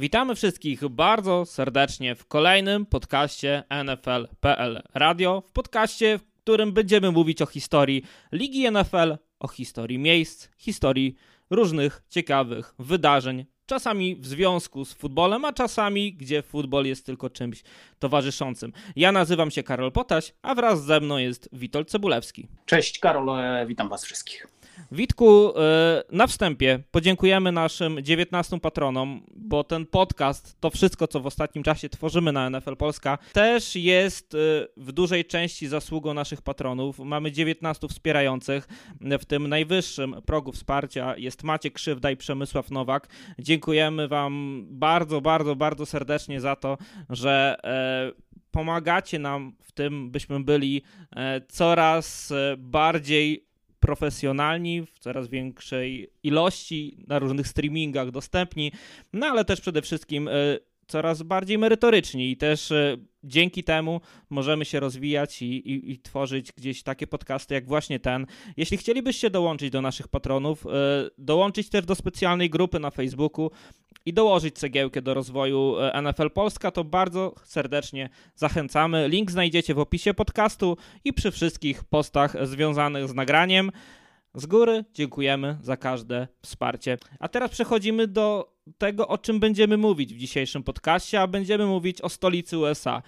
Witamy wszystkich bardzo serdecznie w kolejnym podcaście NFL.pl Radio, w podcaście, w którym będziemy mówić o historii Ligi NFL, o historii miejsc, historii różnych ciekawych wydarzeń, czasami w związku z futbolem, a czasami gdzie futbol jest tylko czymś towarzyszącym. Ja nazywam się Karol Potaś, a wraz ze mną jest Witold Cebulewski. Cześć Karol, e, witam was wszystkich. Witku, e, na wstępie podziękujemy naszym 19 patronom, bo ten podcast, to wszystko, co w ostatnim czasie tworzymy na NFL Polska, też jest e, w dużej części zasługą naszych patronów. Mamy 19 wspierających, w tym najwyższym progu wsparcia jest Maciek Krzywda i Przemysław Nowak. Dziękujemy Wam bardzo, bardzo, bardzo serdecznie za to, że e, pomagacie nam w tym, byśmy byli coraz bardziej profesjonalni, w coraz większej ilości, na różnych streamingach dostępni, no ale też przede wszystkim e, coraz bardziej merytoryczni i też e, dzięki temu możemy się rozwijać i, i, i, tworzyć gdzieś takie podcasty jak właśnie ten. Jeśli chcielibyście dołączyć do naszych patronów, e, dołączyć też do specjalnej grupy na Facebooku i dołożyć cegiełkę do rozwoju e, NFL Polska, to bardzo serdecznie zachęcamy. Link znajdziecie w opisie podcastu i przy wszystkich postach związanych z nagraniem. Z góry dziękujemy za każde wsparcie. A teraz przechodzimy do tego, o czym będziemy mówić w dzisiejszym podcaście, a będziemy mówić o stolicy USA.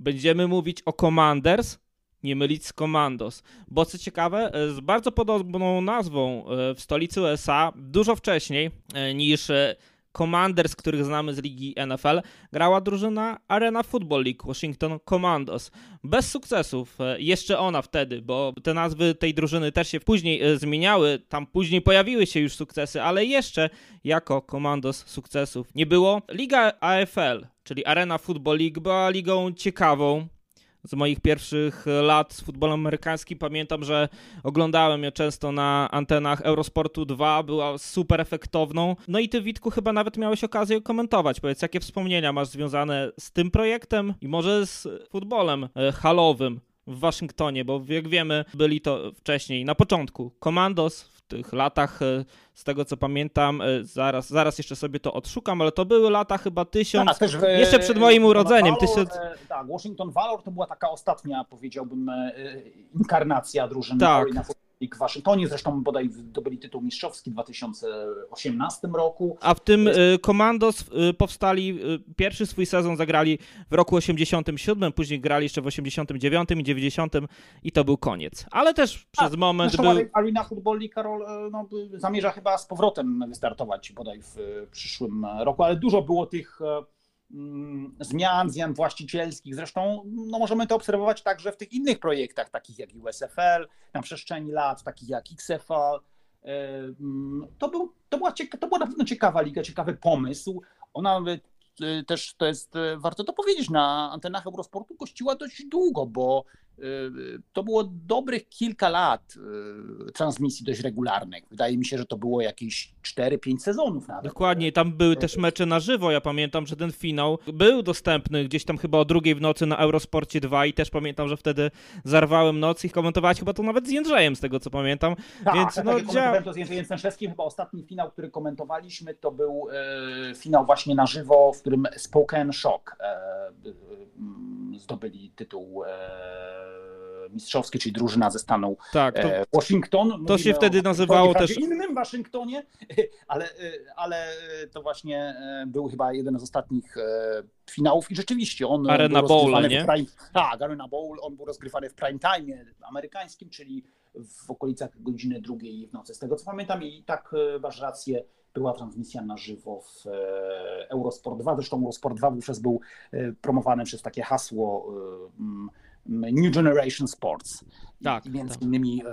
Będziemy mówić o Commanders, nie mylić z Commandos, bo co ciekawe, z bardzo podobną nazwą e, w stolicy USA, dużo wcześniej e, niż e, Commanders, których znamy z ligi NFL, grała drużyna Arena Football League Washington Commandos. Bez sukcesów, e, jeszcze ona wtedy, bo te nazwy tej drużyny też się później e, zmieniały, tam później pojawiły się już sukcesy, ale jeszcze jako Commandos sukcesów nie było. Liga AFL, czyli Arena Football League, była ligą ciekawą, z moich pierwszych lat z futbolem amerykańskim. Pamiętam, że oglądałem ją często na antenach Eurosportu 2, była super efektowną. No i ty, Witku, chyba nawet miałeś okazję komentować. Powiedz, jakie wspomnienia masz związane z tym projektem i może z futbolem e, halowym w Waszyngtonie, bo jak wiemy, byli to wcześniej, na początku, Commandos w tych latach, e, z tego co pamiętam, e, zaraz, zaraz jeszcze sobie to odszukam, ale to były lata chyba tysiąc, tak, w, jeszcze przed moim urodzeniem. Valor, tysiąc... E, tak, Washington Valor to była taka ostatnia, powiedziałbym, inkarnacja drużyny tak. W Waszyngtonie, zresztą bodaj zdobyli tytuł mistrzowski w 2018 roku. A w tym Commandos y, powstali, y, pierwszy swój sezon zagrali w roku 87, później grali jeszcze w 89 i 90 i to był koniec. Ale też przez A, moment był... Arena Football League, Karol, e, no, zamierza chyba z powrotem wystartować bodaj w przyszłym roku, ale dużo było tych e, zmian, zmian właścicielskich. Zresztą no, możemy to obserwować także w tych innych projektach, takich jak USFL, na przestrzeni lat, takich jak XFL. E, mm, to, był, to, była, to była na pewno ciekawa liga, ciekawy pomysł. Ona też to jest, e, warto to powiedzieć, na antenach Eurosportu gościła dość długo, bo to było dobrych kilka lat y, transmisji dość regularnych. Wydaje mi się, że to było jakieś 4-5 sezonów nawet. Dokładnie, tam były też mecze na żywo. Ja pamiętam, że ten finał był dostępny gdzieś tam chyba o drugiej w nocy na Eurosporcie 2 i też pamiętam, że wtedy zarwałem noc i komentowałeś chyba to nawet z Jędrzejem, z tego co pamiętam. Tak, Więc, tak, no, tak, ja to z Jędrzejem Stęszewskim. Chyba ostatni finał, który komentowaliśmy, to był e, finał właśnie na żywo, którym Spoken Shock e, zdobyli tytuł e, mistrzowski, czyli drużyna ze stanu tak, to, e, Washington. To się wtedy nazywało też... innym Waszyngtonie, ale, ale to właśnie był chyba jeden z ostatnich finałów i rzeczywiście on Arena Bowl, nie? Prime, tak, Arena Bowl, on był rozgrywany w prime time amerykańskim, czyli w okolicach godziny drugiej w nocy, z tego co pamiętam i tak masz rację, była transmisja na żywo w Eurosport 2. Zresztą Eurosport 2 wówczas był promowany przez takie hasło New Generation Sports. Tak, I między tak. innymi e,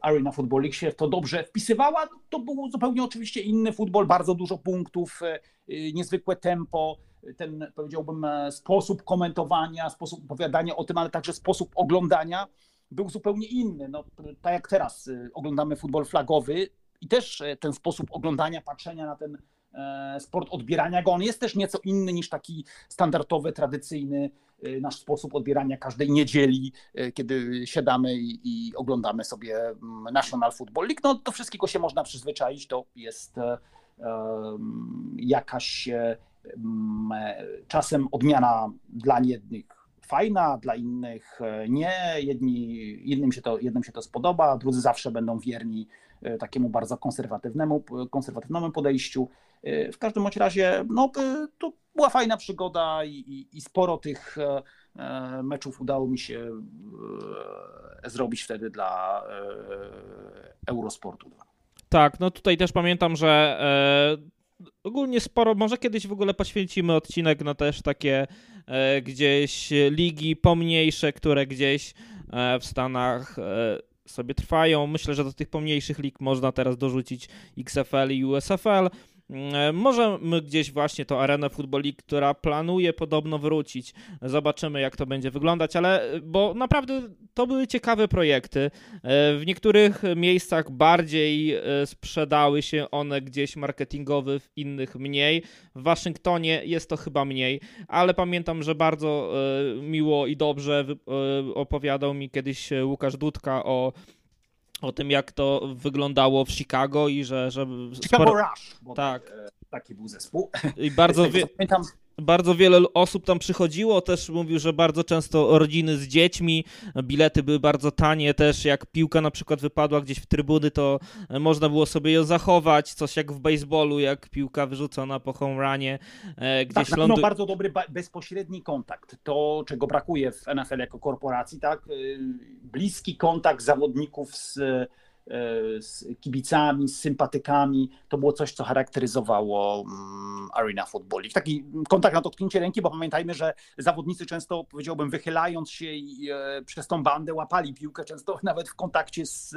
Arena Football League się w to dobrze wpisywała. To był zupełnie oczywiście inny futbol, bardzo dużo punktów, e, niezwykłe tempo, ten powiedziałbym e, sposób komentowania, sposób opowiadania o tym, ale także sposób oglądania był zupełnie inny. No, tak jak teraz e, oglądamy futbol flagowy i też e, ten sposób oglądania, patrzenia na ten sport, odbierania go, on jest też nieco inny niż taki standardowy, tradycyjny Y, nasz sposób odbierania każdej niedzieli, kiedy siadamy i, i oglądamy sobie mm, National Football League. No do wszystkiego się można przyzwyczaić, to jest e, jakaś, e, czasem odmiana dla jednych fajna, dla innych nie. Jedni, jednym, się to, jednym się to spodoba, drudzy zawsze będą wierni takiemu bardzo konserwatywnemu, konserwatywnemu podejściu. W każdym bądź razie no, to była fajna przygoda i, i, i sporo tych E, meczów udało mi się e, zrobić wtedy dla e, Eurosportu 2. Tak, no tutaj też pamiętam, że ogólnie sporo, może kiedyś w ogóle poświęcimy odcinek na też takie gdzieś ligi pomniejsze, które gdzieś w Stanach sobie trwają. Myślę, że do tych pomniejszych lig można teraz dorzucić XFL i USFL. E, możemy gdzieś właśnie to arenę League, która planuje podobno wrócić. Zobaczymy, jak to będzie wyglądać, ale e, bo naprawdę to były ciekawe projekty. E, w niektórych miejscach bardziej sprzedały się one gdzieś marketingowy, w innych mniej. W Waszyngtonie jest to chyba mniej, ale pamiętam, że bardzo miło i dobrze opowiadał mi kiedyś Łukasz Dudka o o tym, jak to wyglądało w Chicago i że... że Chicago sporo... Rush, tak. taki był zespół. I bardzo, wie... pamiętam, bardzo wiele osób tam przychodziło, też mówił, że bardzo często rodziny z dziećmi, bilety były bardzo tanie, też jak piłka na przykład wypadła gdzieś w trybuny, to można było sobie ją zachować, coś jak w baseballu, jak piłka wyrzucona po home runie, e, gdzieś tak, lądu... no bardzo dobry bezpośredni kontakt, to czego brakuje w NFL jako korporacji, tak, y, bliski kontakt zawodników z E, z kibicami, z sympatykami. To było coś, co charakteryzowało mm, Arena Football League. Taki kontakt na dotknięcie ręki, bo pamiętajmy, że zawodnicy często, powiedziałbym, wychylając się i e, przez tą bandę łapali piłkę, często nawet w kontakcie z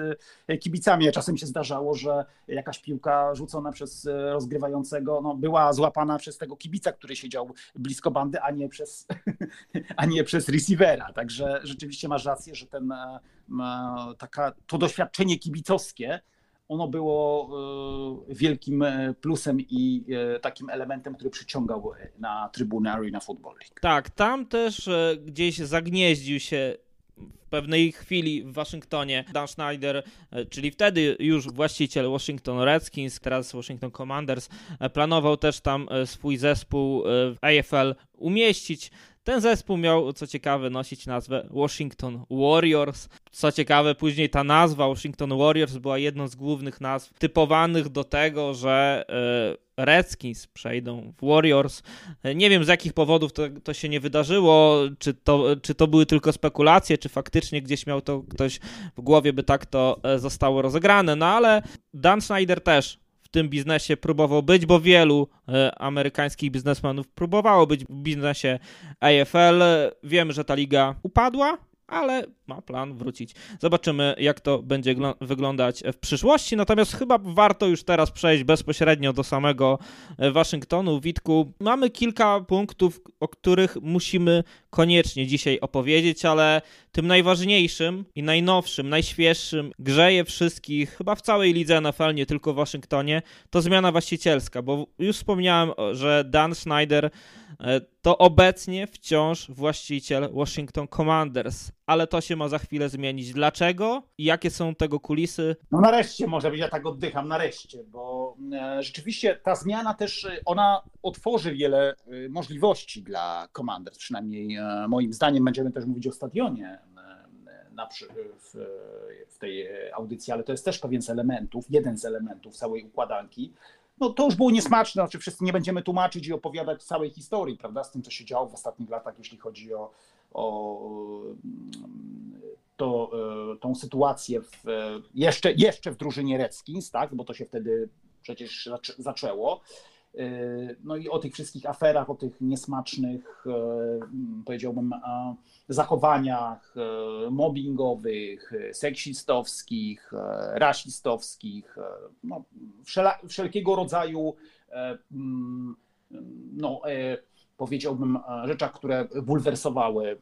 e, kibicami. Czasem się zdarzało, że jakaś piłka rzucona przez rozgrywającego no, była złapana przez tego kibica, który siedział blisko bandy, a nie przez, a nie przez receivera. Także rzeczywiście masz rację, że ten taka, to doświadczenie kibicowskie, ono było e, wielkim e, plusem i e, takim elementem, który przyciągał na trybunę Arena Football League. Tak, tam też gdzieś zagnieździł się w pewnej chwili w Waszyngtonie Dan Schneider, czyli wtedy już właściciel Washington Redskins, teraz Washington Commanders, planował też tam swój zespół w AFL umieścić. Ten zespół miał, co ciekawe, nosić nazwę Washington Warriors. Co ciekawe, później ta nazwa Washington Warriors była jedną z głównych nazw typowanych do tego, że e, Redskins przejdą w Warriors. Nie wiem z jakich powodów to, to się nie wydarzyło, czy to, czy to były tylko spekulacje, czy faktycznie gdzieś miał to ktoś w głowie, by tak to e, zostało rozegrane. No ale Dan Snyder też tym biznesie próbował być, bo wielu e, amerykańskich biznesmenów próbowało być w biznesie AFL. Wiemy, że ta liga upadła, ale ma plan wrócić. Zobaczymy, jak to będzie wyglądać w przyszłości. Natomiast chyba warto już teraz przejść bezpośrednio do samego e, Waszyngtonu. Witku, mamy kilka punktów, o których musimy koniecznie dzisiaj opowiedzieć, ale tym najważniejszym i najnowszym, najświeższym grzeje wszystkich, chyba w całej lidze NFL, nie tylko w Waszyngtonie, to zmiana właścicielska, bo już wspomniałem, że Dan Snyder to obecnie wciąż właściciel Washington Commanders, ale to się ma za chwilę zmienić. Dlaczego i jakie są tego kulisy? No nareszcie może być, ja tak oddycham, nareszcie, bo e, rzeczywiście ta zmiana też, e, ona otworzy wiele możliwości dla Commanders, przynajmniej moim zdaniem będziemy też mówić o stadionie na, w, w tej audycji, ale to jest też pewien z elementów, jeden z elementów całej układanki. No to już było niesmaczne, znaczy wszyscy nie będziemy tłumaczyć i opowiadać całej historii, prawda, z tym, co się działo w ostatnich latach, jeśli chodzi o, o to, e, tą sytuację w, jeszcze, jeszcze w drużynie Redskins, tak, bo to się wtedy przecież zaczęło. E, no i o tych wszystkich aferach, o tych niesmacznych, e, powiedziałbym, zachowaniach e, mobbingowych, seksistowskich, rasistowskich, no, wszelkiego rodzaju, no, powiedziałbym, rzeczach, które bulwersowały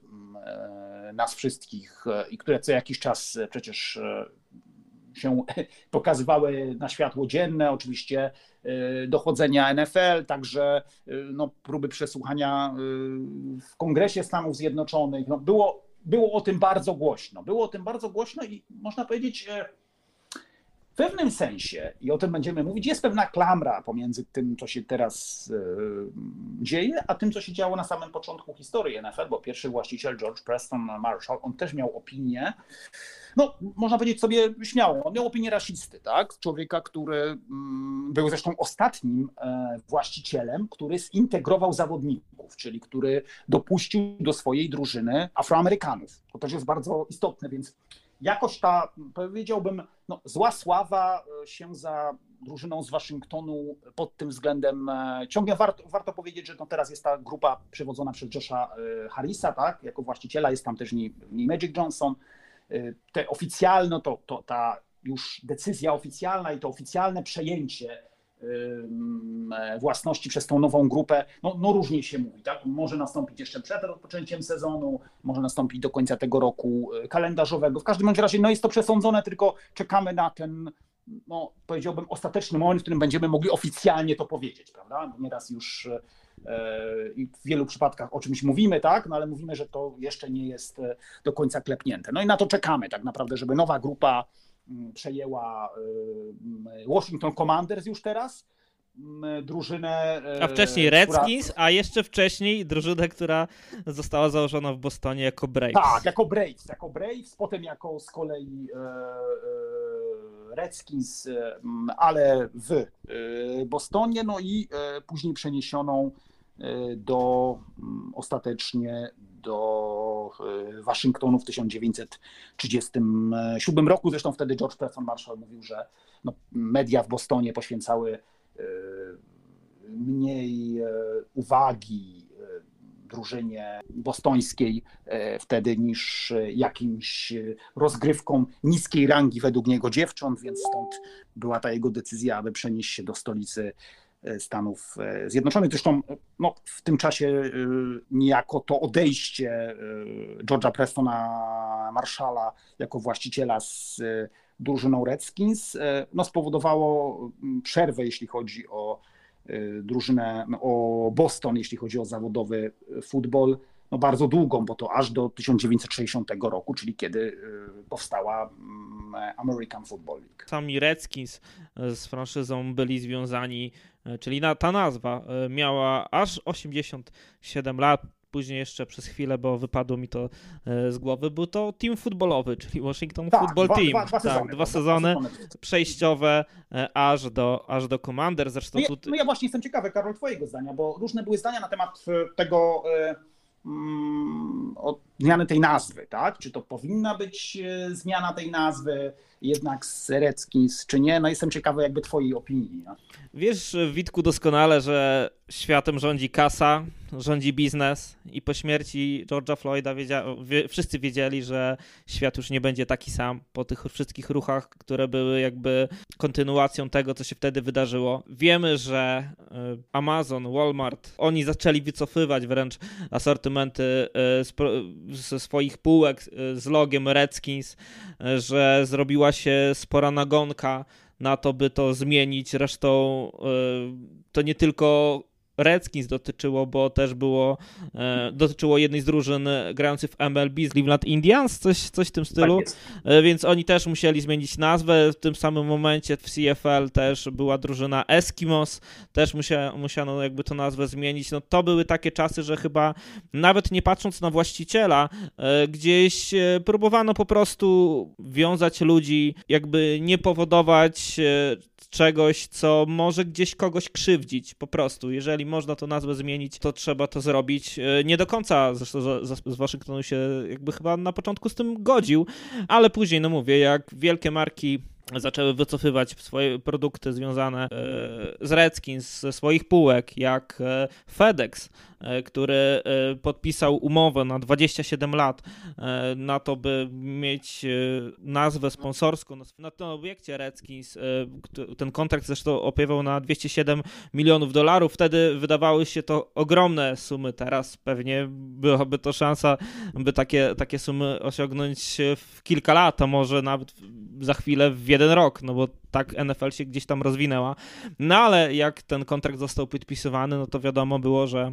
nas wszystkich i które co jakiś czas przecież się pokazywały na światło dzienne, oczywiście y, dochodzenia NFL, także y, no, próby przesłuchania y, w Kongresie Stanów Zjednoczonych. No, było, było o tym bardzo głośno. Było o tym bardzo głośno i można powiedzieć, pewnym sensie, i o tym będziemy mówić, jest pewna klamra pomiędzy tym, co się teraz e, dzieje, a tym, co się działo na samym początku historii NFL, bo pierwszy właściciel George Preston Marshall, on też miał opinię, no można powiedzieć sobie śmiało, on miał opinię rasisty, tak? Człowieka, który mm, był zresztą ostatnim e, właścicielem, który zintegrował zawodników, czyli który dopuścił do swojej drużyny Afroamerykanów. To też jest bardzo istotne, więc jakoś ta, powiedziałbym, no, zła sława e, się za drużyną z Waszyngtonu pod tym względem e, ciągnie. Warto, warto powiedzieć, że no teraz jest ta grupa przewodzona przez Josha e, Harrisa, tak, jako właściciela, jest tam też nie, nie Magic Johnson. Te oficjalne, to, to ta już decyzja oficjalna i to oficjalne przejęcie własności przez tą nową grupę, no, no różnie się mówi, tak? Może nastąpić jeszcze przed rozpoczęciem sezonu, może nastąpić do końca tego roku e, kalendarzowego. W każdym bądź razie no jest to przesądzone, tylko czekamy na ten, no powiedziałbym, ostateczny moment, w którym będziemy mogli oficjalnie to powiedzieć, prawda? Nieraz już e, i w wielu przypadkach o czymś mówimy, tak, no ale mówimy, że to jeszcze nie jest e, do końca klepnięte. No i na to czekamy tak naprawdę, żeby nowa grupa przejęła Washington Commanders już teraz, drużynę. A wcześniej e, Redskins, która... a jeszcze wcześniej drużynę, która została założona w Bostonie jako Braves. Tak, jako Braves, jako Braves, potem jako z kolei e, Redskins, ale w Bostonie, no i później przeniesioną do ostatecznie do Waszyngtonu w 1937 roku. Zresztą wtedy George Preston Marshall mówił, że no, media w Bostonie poświęcały E, mniej uwagi drużynie bostońskiej wtedy niż jakimś rozgrywką niskiej rangi według niego dziewcząt, więc stąd była ta jego decyzja, aby przenieść się do stolicy Stanów Zjednoczonych. Zresztą no, w tym czasie niejako to odejście George'a Prestona Marszala jako właściciela z drużyną Redskins, e, no spowodowało przerwę, jeśli chodzi o e, drużynę, o Boston, jeśli chodzi o zawodowy futbol, no bardzo długą, bo to aż do 1960 roku, czyli kiedy e, powstała mm, American Football League. Sami Redskins z franczyzą byli związani, czyli ta nazwa miała aż 87 lat, później jeszcze przez chwilę, bo wypadło mi to z głowy, był to team futbolowy, czyli Washington tak, Football dwa, Team. Dwa, dwa sezony, tak, dwa sezony, przejściowe aż do, aż do Commander. Zresztą no, ja, no ja właśnie jestem ciekawy, Karol, twojego zdania, bo różne były zdania na temat tego mm, od zmiany tej nazwy, tak? Czy to powinna być zmiana tej nazwy, jednak z Redskins, czy nie? No jestem ciekawy jakby twojej opinii. No. Wiesz, Witku, doskonale, że światem rządzi kasa, rządzi biznes i po śmierci George'a Floyda wiedzia wie, wszyscy wiedzieli, że świat już nie będzie taki sam po tych wszystkich ruchach, które były jakby kontynuacją tego, co się wtedy wydarzyło. Wiemy, że e, Amazon, Walmart, oni zaczęli wycofywać wręcz asortymenty e, ze swoich półek e, z logiem Redskins, że zrobiła się spora nagonka na to, by to zmienić. Zresztą to nie tylko Redskins dotyczyło, bo też było, e, dotyczyło jednej z drużyn grających w MLB z Cleveland Indians, coś, coś w tym stylu, tak e, więc oni też musieli zmienić nazwę. W tym samym momencie w CFL też była drużyna Eskimos, też musia, musiano jakby to nazwę zmienić. No to były takie czasy, że chyba nawet nie patrząc na właściciela, e, gdzieś e, próbowano po prostu wiązać ludzi, jakby nie powodować e, czegoś, co może gdzieś kogoś krzywdzić po prostu. Jeżeli można to nazwę zmienić, to trzeba to zrobić. E, nie do końca zresztą z, Waszyngtonu się jakby chyba na początku z tym godził, ale później, no mówię, jak wielkie marki zaczęły wycofywać swoje produkty związane e, z Redskins ze swoich półek, jak e, FedEx, e, który podpisał umowę na 27 lat na to, by mieć nazwę sponsorską na tym obiekcie Redskins. Ten kontrakt zresztą opiewał na 207 milionów dolarów. Wtedy wydawały się to ogromne sumy. Teraz pewnie byłaby to szansa, by takie, takie sumy osiągnąć w kilka lat, a może nawet za chwilę w jeden rok, no bo tak NFL się gdzieś tam rozwinęła. No ale jak ten kontrakt został podpisywany, no to wiadomo było, że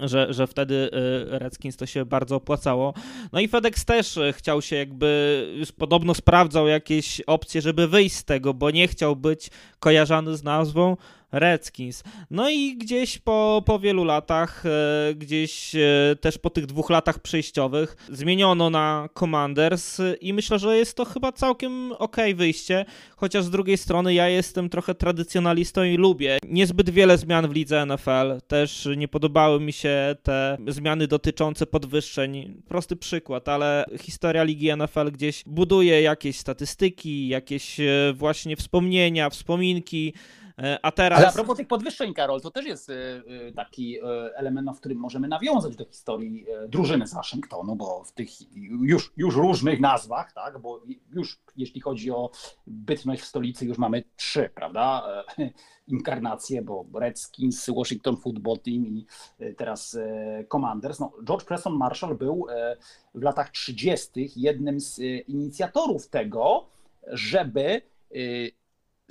że, że wtedy Redskins to się bardzo opłacało. No i FedEx też chciał się jakby, już podobno sprawdzał jakieś opcje, żeby wyjść z tego, bo nie chciał być kojarzony z nazwą Redskins. No i gdzieś po, po wielu latach, e, gdzieś e, też po tych dwóch latach przejściowych, zmieniono na Commanders i myślę, że jest to chyba całkiem ok wyjście, chociaż z drugiej strony ja jestem trochę tradycjonalistą i lubię niezbyt wiele zmian w lidze NFL. Też nie podobały mi się te zmiany dotyczące podwyższeń. Prosty przykład, ale historia ligi NFL gdzieś buduje jakieś statystyki, jakieś e, właśnie wspomnienia, wspominki a teraz... Ale a propos tych podwyższeń, Karol, to też jest e, e, taki element, w którym możemy nawiązać do historii drużyny z Waszyngtonu, bo w tych już, już różnych nazwach, tak, bo już jeśli chodzi o bytność w stolicy, już mamy trzy, prawda, inkarnacje, bo Redskins, Washington Football Team i teraz Commanders. No, George Preston Marshall był w latach 30. jednym z inicjatorów tego, żeby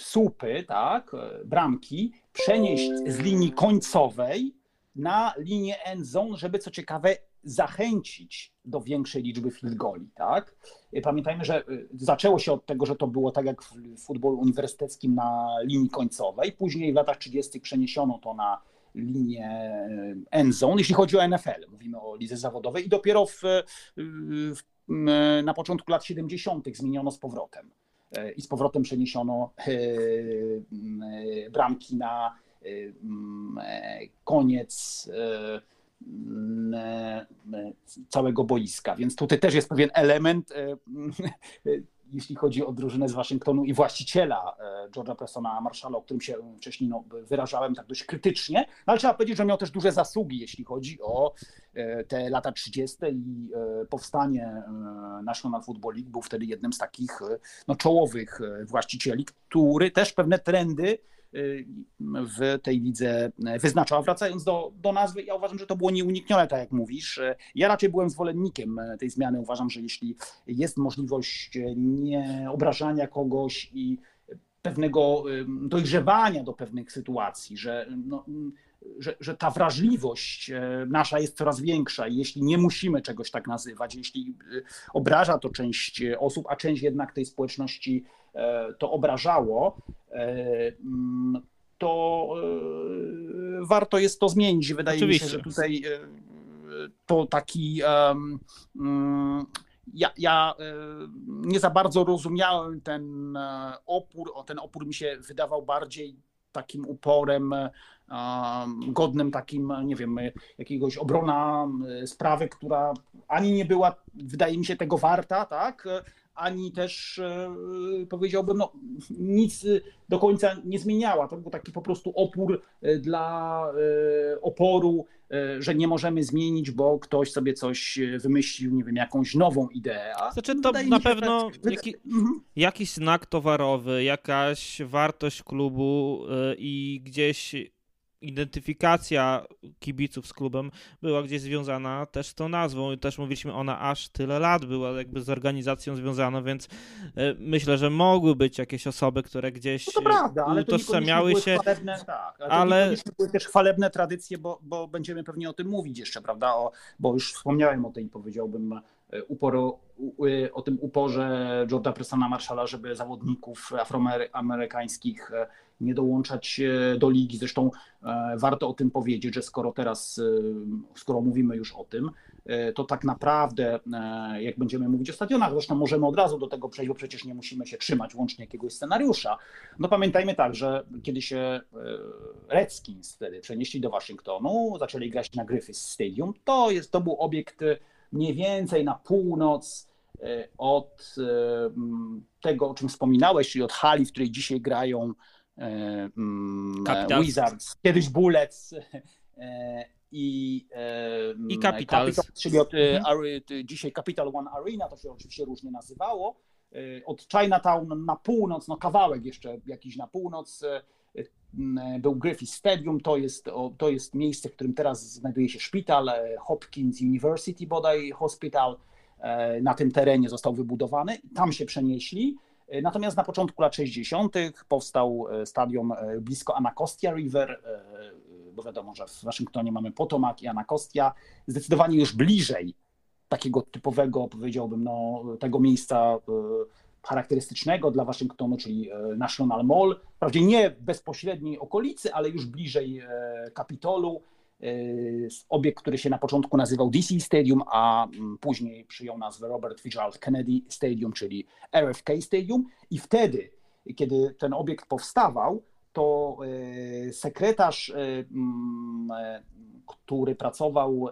słupy, tak, bramki, przenieść z linii końcowej na linię end zone, żeby co ciekawe zachęcić do większej liczby field goli, tak? Pamiętajmy, że y, zaczęło się od tego, że to było tak jak w futbolu uniwersyteckim na linii końcowej, później w latach 30. przeniesiono to na linię end zone, jeśli chodzi o NFL, mówimy o lidze zawodowej i dopiero w, w, na początku lat 70. zmieniono z powrotem i z powrotem przeniesiono e, e, bramki na e, koniec całego boiska. Więc tutaj też jest pewien element jeśli chodzi o drużynę z Waszyngtonu i właściciela e, George'a Prestona Marshalla, o którym się wcześniej no, wyrażałem tak dość krytycznie, no, ale trzeba powiedzieć, że miał też duże zasługi, jeśli chodzi o e, te lata 30. i e, powstanie National Football League. Był wtedy jednym z takich no, czołowych właścicieli, który też pewne trendy w tej lidze wyznaczał. Wracając do, do nazwy, ja uważam, że to było nieuniknione, tak jak mówisz. Ja raczej byłem zwolennikiem tej zmiany. Uważam, że jeśli jest możliwość nie obrażania kogoś i pewnego dojrzewania do pewnych sytuacji, że, no, że, że, ta wrażliwość nasza jest coraz większa i jeśli nie musimy czegoś tak nazywać, jeśli obraża to część osób, a część jednak tej społeczności E, to obrażało, e, mm, to e, warto jest to zmienić. Wydaje Oczywiście. mi się, że tutaj to taki. Mm, ja, ja, nie za bardzo rozumiałem ten opór. Ten opór mi się wydawał bardziej takim uporem godnym takim, nie wiem, jakiegoś obrona sprawy, która ani nie była, wydaje mi się, tego warta, tak? Ani też e, powiedziałbym, no, nic do końca nie zmieniała. To był taki po prostu opór e, dla e, oporu, że nie możemy zmienić, bo ktoś sobie coś wymyślił, nie wiem, jakąś nową ideę. Znaczy to na pewno tak... jaki, mhm. jakiś znak towarowy, jakaś wartość klubu i gdzieś identyfikacja kibiców z klubem była gdzieś związana też z tą nazwą i też mówiliśmy, ona aż tyle lat była jakby z organizacją związana, więc e, myślę, że mogły być jakieś osoby, które gdzieś no to prawda, ale utożsamiały się. Chwalebne, tak, ale, ale... To były też chwalebne tradycje, bo, bo będziemy pewnie o tym mówić jeszcze, prawda, o, bo już wspomniałem o tej, powiedziałbym, e, uporu, o tym uporze George'a Prestona Marshalla, żeby zawodników afroamerykańskich e, nie dołączać do ligi. Zresztą e, warto o tym powiedzieć, że skoro teraz, e, skoro mówimy już o tym, e, to tak naprawdę, jak będziemy mówić o stadionach, zresztą możemy od razu do tego przejść, bo przecież nie musimy się trzymać łącznie jakiegoś scenariusza. No pamiętajmy tak, że kiedy się Redskins wtedy przenieśli do Waszyngtonu, zaczęli grać na Griffith Stadium, to, jest, to był obiekt mniej więcej na północ od tego, o czym wspominałeś, czyli od hali, w której dzisiaj grają E, mm, Wizards, kiedyś Bullets e, i, e, i Capitals. Capital, czyli od, mhm. dzisiaj Capital One Arena, to się oczywiście różnie nazywało. Od Chinatown na północ, no kawałek jeszcze jakiś na północ, był Griffith Stadium, to jest, to jest miejsce, w którym teraz znajduje się szpital, Hopkins University bodaj Hospital, na tym terenie został wybudowany, tam się przenieśli E, natomiast na początku lat 60. powstał e, stadion e, blisko Anacostia River, bo wiadomo, że w Waszyngtonie mamy Potomac i Anakostia, zdecydowanie już bliżej takiego typowego, powiedziałbym, no, tego miejsca charakterystycznego dla Waszyngtonu, czyli National Mall, wprawdzie nie w bezpośredniej okolicy, ale już bliżej Kapitolu, obiekt, który się na początku nazywał DC Stadium, a mm, później przyjął nazwę Robert Fitzgerald Kennedy Stadium, czyli RFK Stadium. I wtedy, kiedy ten obiekt powstawał, to e, sekretarz, e, mm, e, który pracował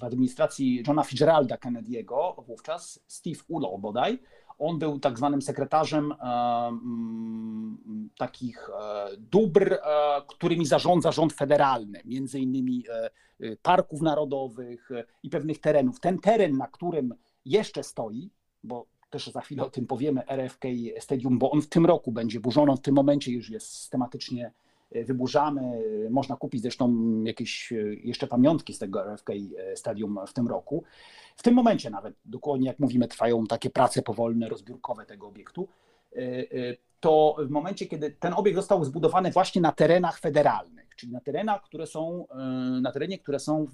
w administracji Johna Fitzgeralda Kennedy'ego wówczas, Steve Ulo bodaj, on był tak zwanym sekretarzem mm, takich dóbr, którymi zarządza rząd federalny, między innymi parków narodowych i pewnych terenów. Ten teren, na którym jeszcze stoi, bo też za chwilę o tym powiemy, RFK Stadium, bo on w tym roku będzie burzony, w tym momencie już jest systematycznie e, wyburzany. Można kupić zresztą jakieś e, jeszcze pamiątki z tego RFK Stadium w tym roku. W tym momencie nawet, dokładnie jak mówimy, trwają takie prace powolne, rozbiórkowe tego obiektu. E, to w momencie, kiedy ten obiekt został zbudowany właśnie na terenach federalnych, czyli na terenach, które są, e, na terenie, które są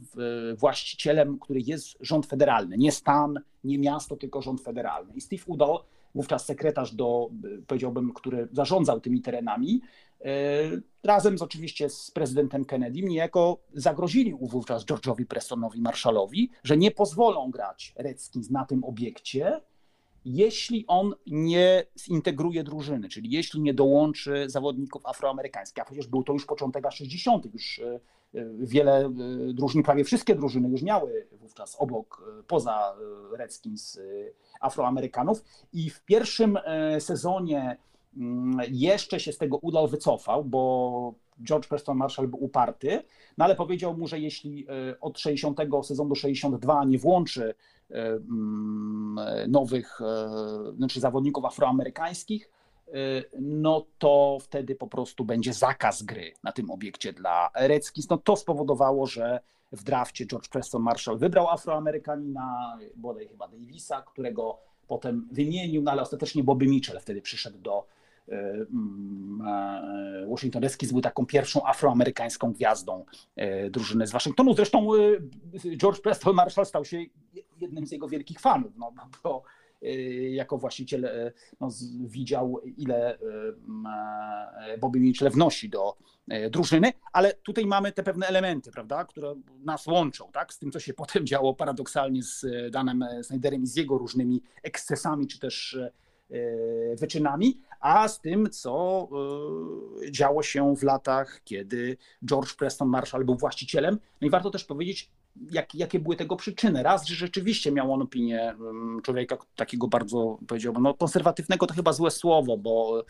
właścicielem, który jest rząd federalny, nie stan, nie miasto, tylko rząd federalny. I Steve Udall, wówczas sekretarz do, powiedziałbym, który zarządzał tymi terenami, e, razem z oczywiście z prezydentem Kennedy, niejako zagrozili wówczas George'owi Prestonowi Marshallowi, że nie pozwolą grać Redskins na tym obiekcie, jeśli on nie zintegruje drużyny, czyli jeśli nie dołączy zawodników afroamerykańskich, a przecież był to już początek lat 60., już e, wiele e, drużyn, prawie wszystkie drużyny już miały wówczas obok, poza Redskins afroamerykanów. I w pierwszym sezonie mm, jeszcze się z tego udał wycofał, bo George Preston Marshall był uparty, no ale powiedział mu, że jeśli od 60 sezonu do 62 nie włączy E, mm, nowych, e, znaczy zawodników afroamerykańskich, e, no to wtedy po prostu będzie zakaz gry na tym obiekcie dla Redskins. No to spowodowało, że w drafcie George Preston Marshall wybrał Afroamerykanina, bodaj chyba Davisa, którego potem wymienił, no ale ostatecznie Bobby Mitchell wtedy przyszedł do E, mm, e, Washington Redskins był taką pierwszą afroamerykańską gwiazdą e, drużyny z Waszyngtonu. Zresztą George Preston Marshall stał się jednym z jego wielkich fanów, no, bo jako właściciel no, widział, ile Bobby Mitchell wnosi do drużyny, ale tutaj mamy te pewne elementy, prawda, które nas łączą, tak, z tym, co się potem działo paradoksalnie z Danem Snyderem i z jego różnymi ekscesami, czy też wyczynami, a z tym, co działo się w latach, kiedy George Preston Marshall był właścicielem. No i warto też powiedzieć, jak, jakie były tego przyczyny. Raz, że rzeczywiście miał on opinię mm, człowieka takiego bardzo, powiedziałbym, no konserwatywnego to chyba złe słowo, bo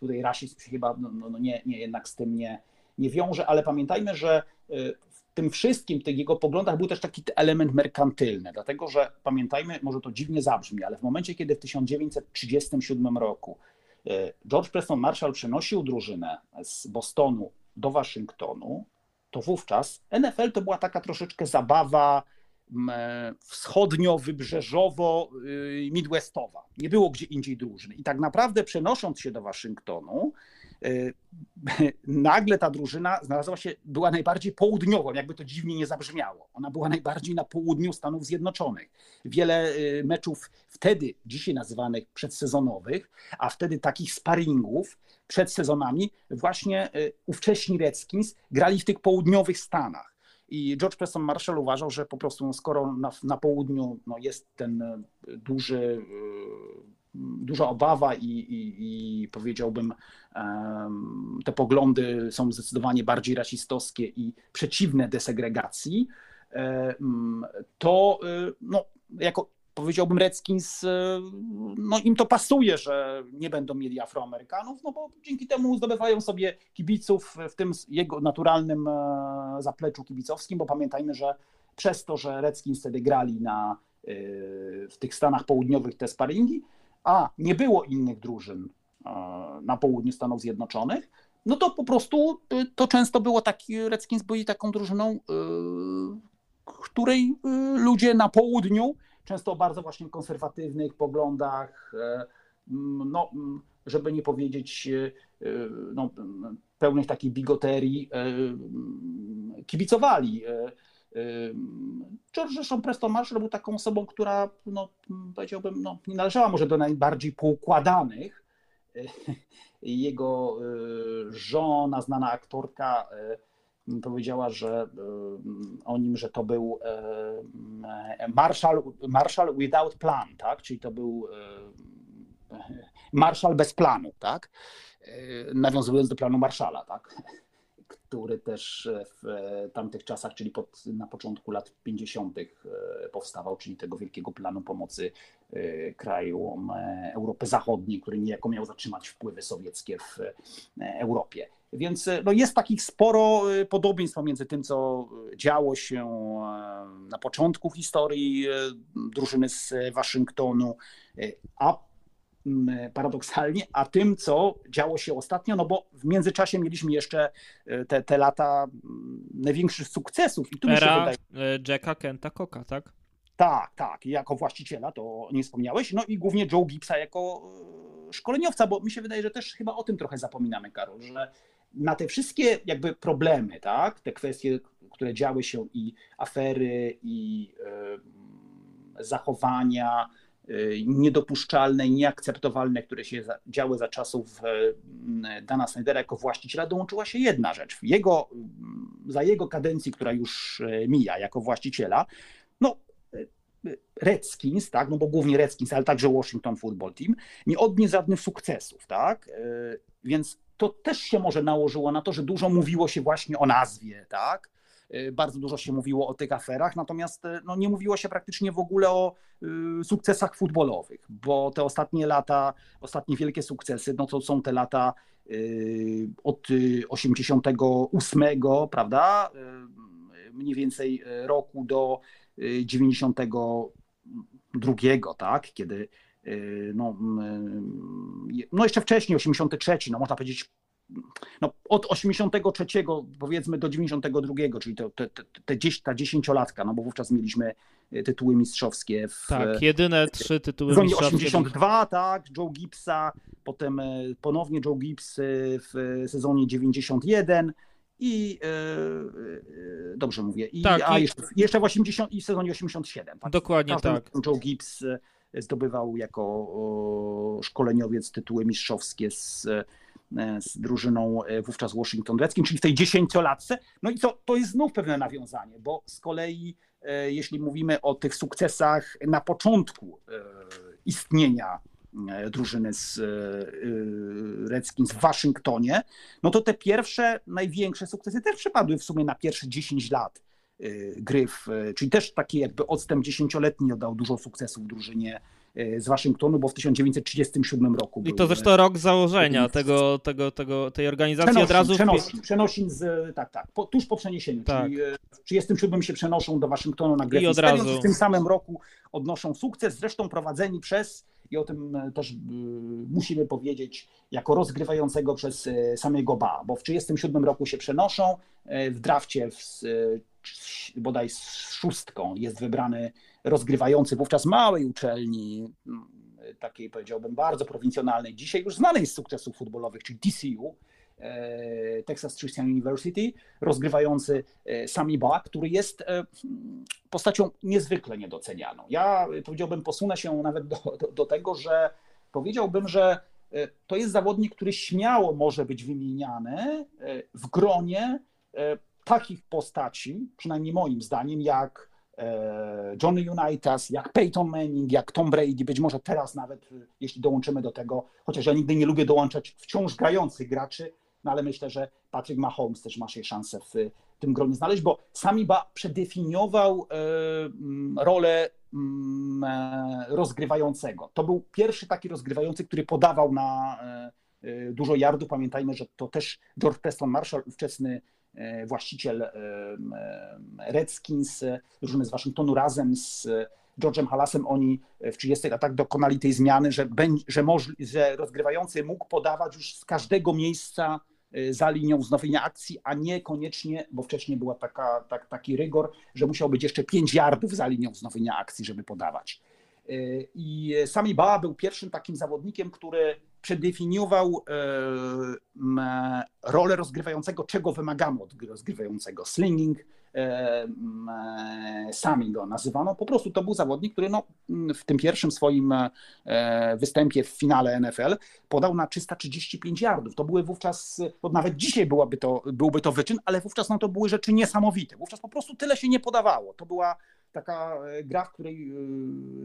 tutaj rasizm chyba no, no, no nie, nie jednak z tym nie, nie wiąże, ale pamiętajmy, że e, tym wszystkim, w tych jego poglądach był też taki element merkantylny, dlatego że pamiętajmy, może to dziwnie zabrzmi, ale w momencie, kiedy w 1937 roku e, George Preston Marshall przenosił drużynę z Bostonu do Waszyngtonu, to wówczas NFL to była taka troszeczkę zabawa wschodnio-wybrzeżowo-midwestowa. Y, Nie było gdzie indziej drużyny. I tak naprawdę przenosząc się do Waszyngtonu, nagle ta drużyna znalazła się, była najbardziej południową, jakby to dziwnie nie zabrzmiało. Ona była najbardziej na południu Stanów Zjednoczonych. Wiele y, meczów wtedy, dzisiaj nazywanych przedsezonowych, a wtedy takich sparingów przed sezonami, właśnie y, ówcześni Redskins grali w tych południowych Stanach. I George Preston Marshall uważał, że po prostu no, skoro na, na południu no, jest ten duży duża obawa i, i, i powiedziałbym, te poglądy są zdecydowanie bardziej rasistowskie i przeciwne desegregacji, to y, no, jako powiedziałbym Redskins, y, no im to pasuje, że nie będą mieli Afroamerykanów, no bo dzięki temu zdobywają sobie kibiców w tym jego naturalnym e, zapleczu kibicowskim, bo pamiętajmy, że przez to, że Redskins wtedy grali na, y, w tych Stanach Południowych te sparingi, a nie było innych drużyn e, na południu Stanów Zjednoczonych, no to po prostu e, to często było taki, Redskins byli taką drużyną, e, której ludzie na południu, często o bardzo właśnie konserwatywnych poglądach, no, żeby nie powiedzieć no, pełnych takiej bigoterii, kibicowali. George zresztą Preston Marshall był taką osobą, która no, powiedziałbym, no, nie należała może do najbardziej poukładanych. Jego żona, znana aktorka, powiedziała, że o nim, że to był Marshall, Marshall without plan, tak? Czyli to był Marshall bez planu, tak? Nawiązując do planu Marszala, tak? Który też w tamtych czasach, czyli pod, na początku lat 50. powstawał, czyli tego wielkiego planu pomocy krajom Europy Zachodniej, który niejako miał zatrzymać wpływy sowieckie w Europie. Więc e, no, jest takich sporo e, podobieństw pomiędzy tym, co działo się e, na początku historii drużyny z Waszyngtonu, a paradoksalnie, a tym, co działo się ostatnio, no bo w międzyczasie mieliśmy jeszcze te, te lata największych sukcesów. I tu Era mi się wydaje... Jacka Kenta Cocka, tak? Tak, tak, jako właściciela, to nie wspomniałeś, no i głównie Joe Gibbsa jako szkoleniowca, bo mi się wydaje, że też chyba o tym trochę zapominamy, Karol, że na te wszystkie jakby problemy, tak, te kwestie, które działy się i afery, i zachowania niedopuszczalne nieakceptowalne, które się działy za czasów y, Dana Snydera jako właściciela, dołączyła się jedna rzecz. Jego, za jego kadencji, która już mija jako właściciela, no Redskins, tak, no bo głównie Redskins, ale także Washington Football Team, nie odniósł żadnych sukcesów, tak, więc to też się może nałożyło na to, że dużo mówiło się właśnie o nazwie, tak? Y, bardzo dużo się mówiło o tych aferach, natomiast y, no, nie mówiło się praktycznie w ogóle o y, sukcesach futbolowych, bo te ostatnie lata, ostatnie wielkie sukcesy, no to są te lata od 88, prawda? Mniej więcej roku do 92, tak? Kiedy no, no jeszcze wcześniej, 83, no można powiedzieć, no od 83 powiedzmy do 92, czyli to, te, te, te, ta dziesięciolatka, no bo wówczas mieliśmy y, tytuły mistrzowskie. W, tak, jedyne trzy tytuły mistrzowskie. 82, tak, Joe Gibbsa, potem ponownie Joe Gibbs w sezonie 91 i yy, dobrze mówię, i, tak, a i... Jeszcze, jeszcze w 80 i sezonie 87. Tak? Dokładnie tak. Joe Gibbs zdobywał jako szkoleniowiec tytuły mistrzowskie z, e, z drużyną e, wówczas Washington Redskins, czyli w tej dziesięciolatce. No i co, to jest znów pewne nawiązanie, bo z kolei e, jeśli mówimy o tych sukcesach na początku istnienia drużyny z Redskins w Waszyngtonie, no to te pierwsze, największe sukcesy też przypadły w sumie na pierwsze 10 lat gry, w, czyli też taki jakby odstęp dziesięcioletni dał dużo sukcesów drużynie z Waszyngtonu, bo w 1937 roku. I to zresztą rok założenia tego, tego, tego, tej organizacji przenosin, od razu. Przenosin, przenosin z, tak, tak, po, tuż po przeniesieniu. Tak. Czyli y, w 1937 się przenoszą do Waszyngtonu na grę I od razu. w tym samym roku odnoszą sukces, zresztą prowadzeni przez i o tym też musimy powiedzieć, jako rozgrywającego przez samego Ba, bo w 1937 roku się przenoszą, w drafcie w bodaj z szóstką jest wybrany rozgrywający wówczas małej uczelni, mm, takiej powiedziałbym bardzo prowincjonalnej, dzisiaj już znanej z sukcesów futbolowych, czyli TCU, e, Texas Christian University, rozgrywający e, Sami Ba, który jest e, postacią niezwykle niedocenianą. Ja powiedziałbym, posunę się nawet do, do, do tego, że powiedziałbym, że to jest zawodnik, który śmiało może być wymieniany w gronie takich postaci, przynajmniej moim zdaniem, jak Johnny Unitas, jak Peyton Manning, jak Tom Brady, być może teraz nawet, e, jeśli dołączymy do tego, chociaż ja nigdy nie lubię dołączać wciąż grających graczy, no ale myślę, że Patrick Mahomes też ma się szansę w tym gronie znaleźć, bo Sami Ba przedefiniował e, rolę rozgrywającego. To był pierwszy taki rozgrywający, który podawał na dużo yardów. Pamiętajmy, że to też George Preston Marshall, ówczesny E, właściciel e, e, Redskins, drużyny z Waszyngtonu razem z George'em Halasem, oni w 30 latach dokonali tej zmiany, że, że, że rozgrywający mógł podawać już z każdego miejsca za linią wznowienia akcji, a nie koniecznie, bo wcześniej była taka, tak, taki rygor, że musiał być jeszcze 5 yardów za linią wznowienia akcji, żeby podawać. I Sami Ba był pierwszym takim zawodnikiem, który przedefiniował rolę rozgrywającego, czego wymagamy od rozgrywającego. Slinging, E, sami go nazywano. Po prostu to był zawodnik, który no, w tym pierwszym swoim e, występie w finale NFL podał na 335 yardów. To były wówczas, nawet dzisiaj byłaby to, byłby to wyczyn, ale wówczas no, to były rzeczy niesamowite. Wówczas po prostu tyle się nie podawało. To była taka e, gra, w której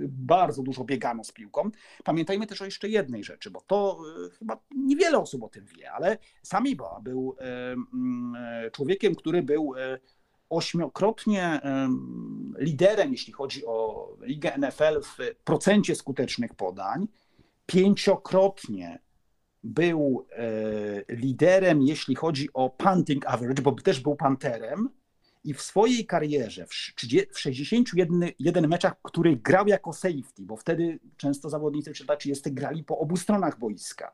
bardzo dużo biegano z piłką. Pamiętajmy też o jeszcze jednej rzeczy, bo to chyba niewiele osób o tym wie, ale Samiba był człowiekiem, który był ośmiokrotnie liderem, jeśli chodzi o ligę NFL w procencie skutecznych podań, pięciokrotnie był e, liderem, jeśli chodzi o punting average, bo też był panterem i w swojej karierze, w 61 meczach, w których grał jako safety, bo wtedy często zawodnicy czy jest grali po obu stronach boiska,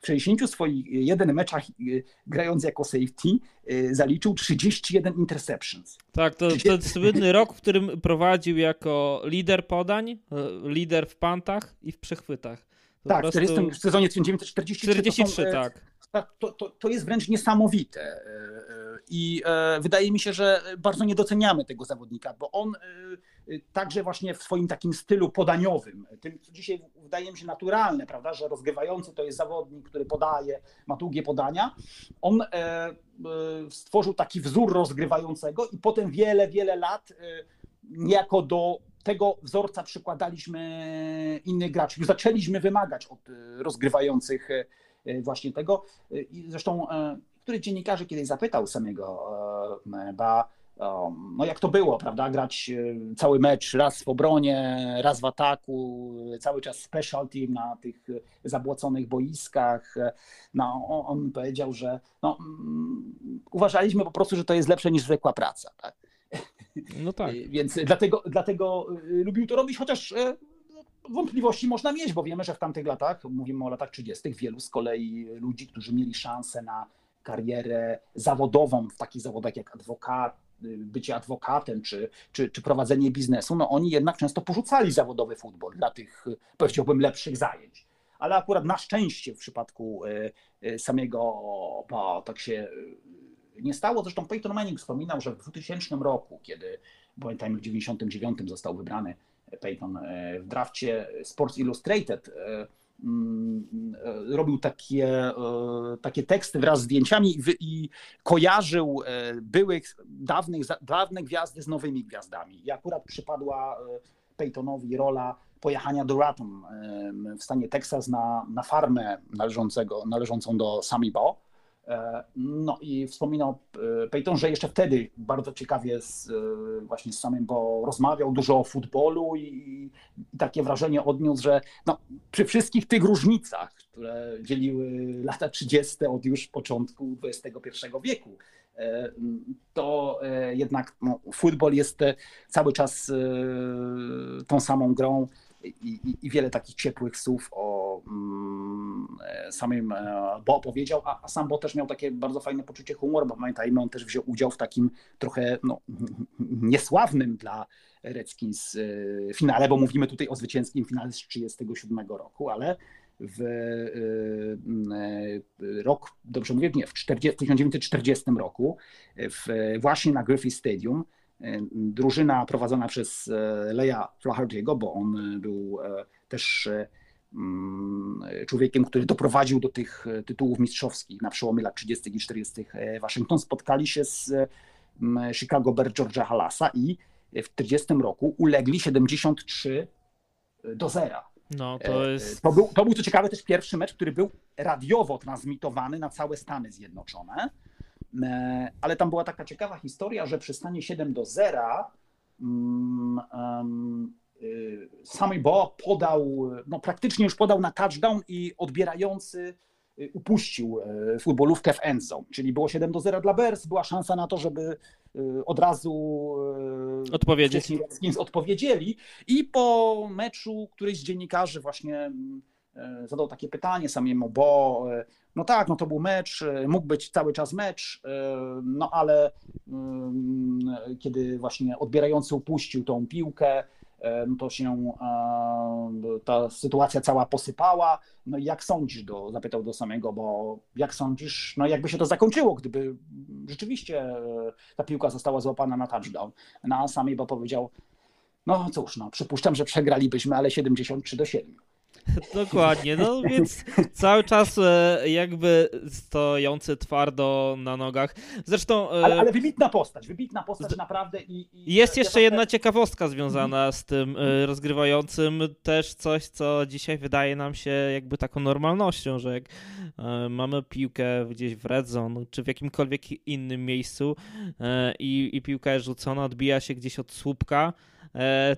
w 60 swoich jeden meczach y, grając jako safety y, zaliczył 31 interceptions. Tak, to, to słynny rok, w którym prowadził jako lider podań, y, lider w pantach i w przechwytach. To tak, prostu... w sezonie 1943 43, są, tak. To, to, to jest wręcz niesamowite. I wydaje mi się, że bardzo nie doceniamy tego zawodnika, bo on także właśnie w swoim takim stylu podaniowym, tym co dzisiaj wydaje mi się naturalne, prawda, że rozgrywający to jest zawodnik, który podaje, ma długie podania. On e, e, stworzył taki wzór rozgrywającego i potem wiele, wiele lat e, niejako do tego wzorca przykładaliśmy innych graczy. Już zaczęliśmy wymagać od rozgrywających właśnie tego. I zresztą któryś dziennikarzy kiedyś zapytał samego Ba, no jak to było, prawda? Grać e, cały mecz raz w obronie, raz w ataku, cały czas special team na tych zabłoconych boiskach. No, on powiedział, że no, mm, uważaliśmy po prostu, że to jest lepsze niż zwykła praca. Tak? No tak. Więc dlatego, dlatego e, lubił to robić, chociaż e, wątpliwości można mieć, bo wiemy, że w tamtych latach, mówimy o latach 30., wielu z kolei ludzi, którzy mieli szansę na karierę zawodową w takich zawodach jak adwokat, bycie adwokatem czy, czy, czy prowadzenie biznesu, no oni jednak często porzucali zawodowy futbol dla tych, powiedziałbym, lepszych zajęć. Ale akurat na szczęście w przypadku e, e, samego tak się nie stało. Zresztą Peyton Manning wspominał, że w 2000 roku, kiedy pamiętajmy w 99 został wybrany Peyton w drafcie Sports Illustrated, Mm, e, robił takie, e, takie teksty wraz z zdjęciami i kojarzył e, byłych, dawnych, dawne gwiazdy z nowymi gwiazdami. I akurat przypadła Peytonowi rola pojechania do Raton w stanie Teksas na, na farmę należącego, należącą do Sami Bo E, no i wspominał e, Peyton, że jeszcze wtedy bardzo ciekawie z, e, właśnie z samym, bo rozmawiał dużo o futbolu i, i, takie wrażenie odniósł, że no, przy wszystkich tych różnicach, które dzieliły lata 30. od już początku XXI wieku, to jednak no, futbol jest cały czas tą samą grą i, i, wiele takich ciepłych słów o mm, samym e, Bo powiedział, a, a, sam Bo też miał takie bardzo fajne poczucie humoru, bo pamiętajmy, on też wziął udział w takim trochę no, niesławnym dla Redskins e, finale, bo mówimy tutaj o zwycięskim finale z 1937 roku, ale w e, rok, dobrze mówię, nie, w 40, 1940 roku w, właśnie na Griffith Stadium drużyna prowadzona przez Leja Flaherty'ego, bo on był też Mm, człowiekiem, który doprowadził do tych e, tytułów mistrzowskich na przełomie lat 30. i 40. E, Waszyngton, spotkali się z Chicago Bears George'a Halasa i w 40 roku ulegli 73 do zera. No, to, jest... to, był, to był co ciekawe też pierwszy mecz, który był radiowo transmitowany na całe Stany Zjednoczone. Ale tam była taka ciekawa historia, że przy stanie 7 do 0 Y, Sammy Bo podał, no praktycznie już podał na touchdown i odbierający y, upuścił y, futbolówkę w endzone, czyli było 7 do 0 dla Bears, była szansa na to, żeby od razu odpowiedzieć. odpowiedzieli i po meczu któryś z dziennikarzy właśnie mm, zadał takie pytanie samemu, bo no tak, no to był mecz, mógł być cały czas mecz, no ale mm, kiedy właśnie odbierający upuścił tą piłkę, no to się ta sytuacja cała posypała. No i jak sądzisz, do, zapytał do samego, bo jak sądzisz, no jakby się to zakończyło, gdyby rzeczywiście ta piłka została złapana na touchdown. No a sami bo powiedział, no cóż, no przypuszczam, że przegralibyśmy, ale 73 do 7. Dokładnie, no więc cały czas e, jakby stojący twardo na nogach. Zresztą. E, ale, ale wybitna postać, wybitna postać naprawdę. I, i jest jeszcze jedna ciekawostka związana z tym e, rozgrywającym. Też coś, co dzisiaj wydaje nam się jakby taką normalnością, że jak mamy piłkę gdzieś w red zone, czy w jakimkolwiek innym miejscu i, i piłka jest rzucona, odbija się gdzieś od słupka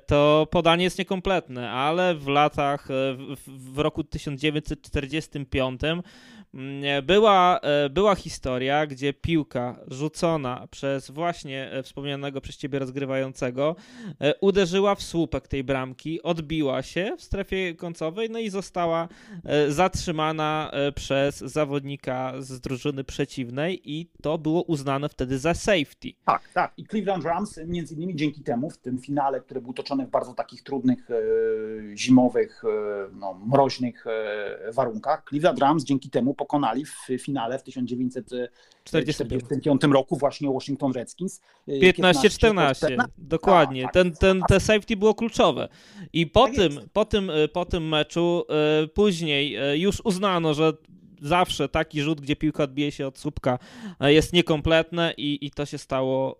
to podanie jest niekompletne, ale w latach, e, w, roku 1945 Mm, była, e, była historia, gdzie piłka rzucona przez właśnie e, wspomnianego przez ciebie rozgrywającego e, uderzyła w słupek tej bramki, odbiła się w strefie końcowej, no i została zatrzymana przez zawodnika z drużyny przeciwnej i to było uznane wtedy za safety. Tak, tak. I Cleveland Rams między innymi dzięki temu w tym finale, które był toczone w bardzo takich trudnych, zimowych, no, mroźnych warunkach, Cleveland Rams dzięki temu pokonali w finale w 1945 roku właśnie Washington Redskins. 15-14, e, dokładnie. Tak, ten, ten, te safety było kluczowe. I po, tak tym, po, tym, e, po tym meczu e, później już uznano, że zawsze taki rzut, gdzie piłka odbije się od słupka e, jest niekompletne i, i to się stało,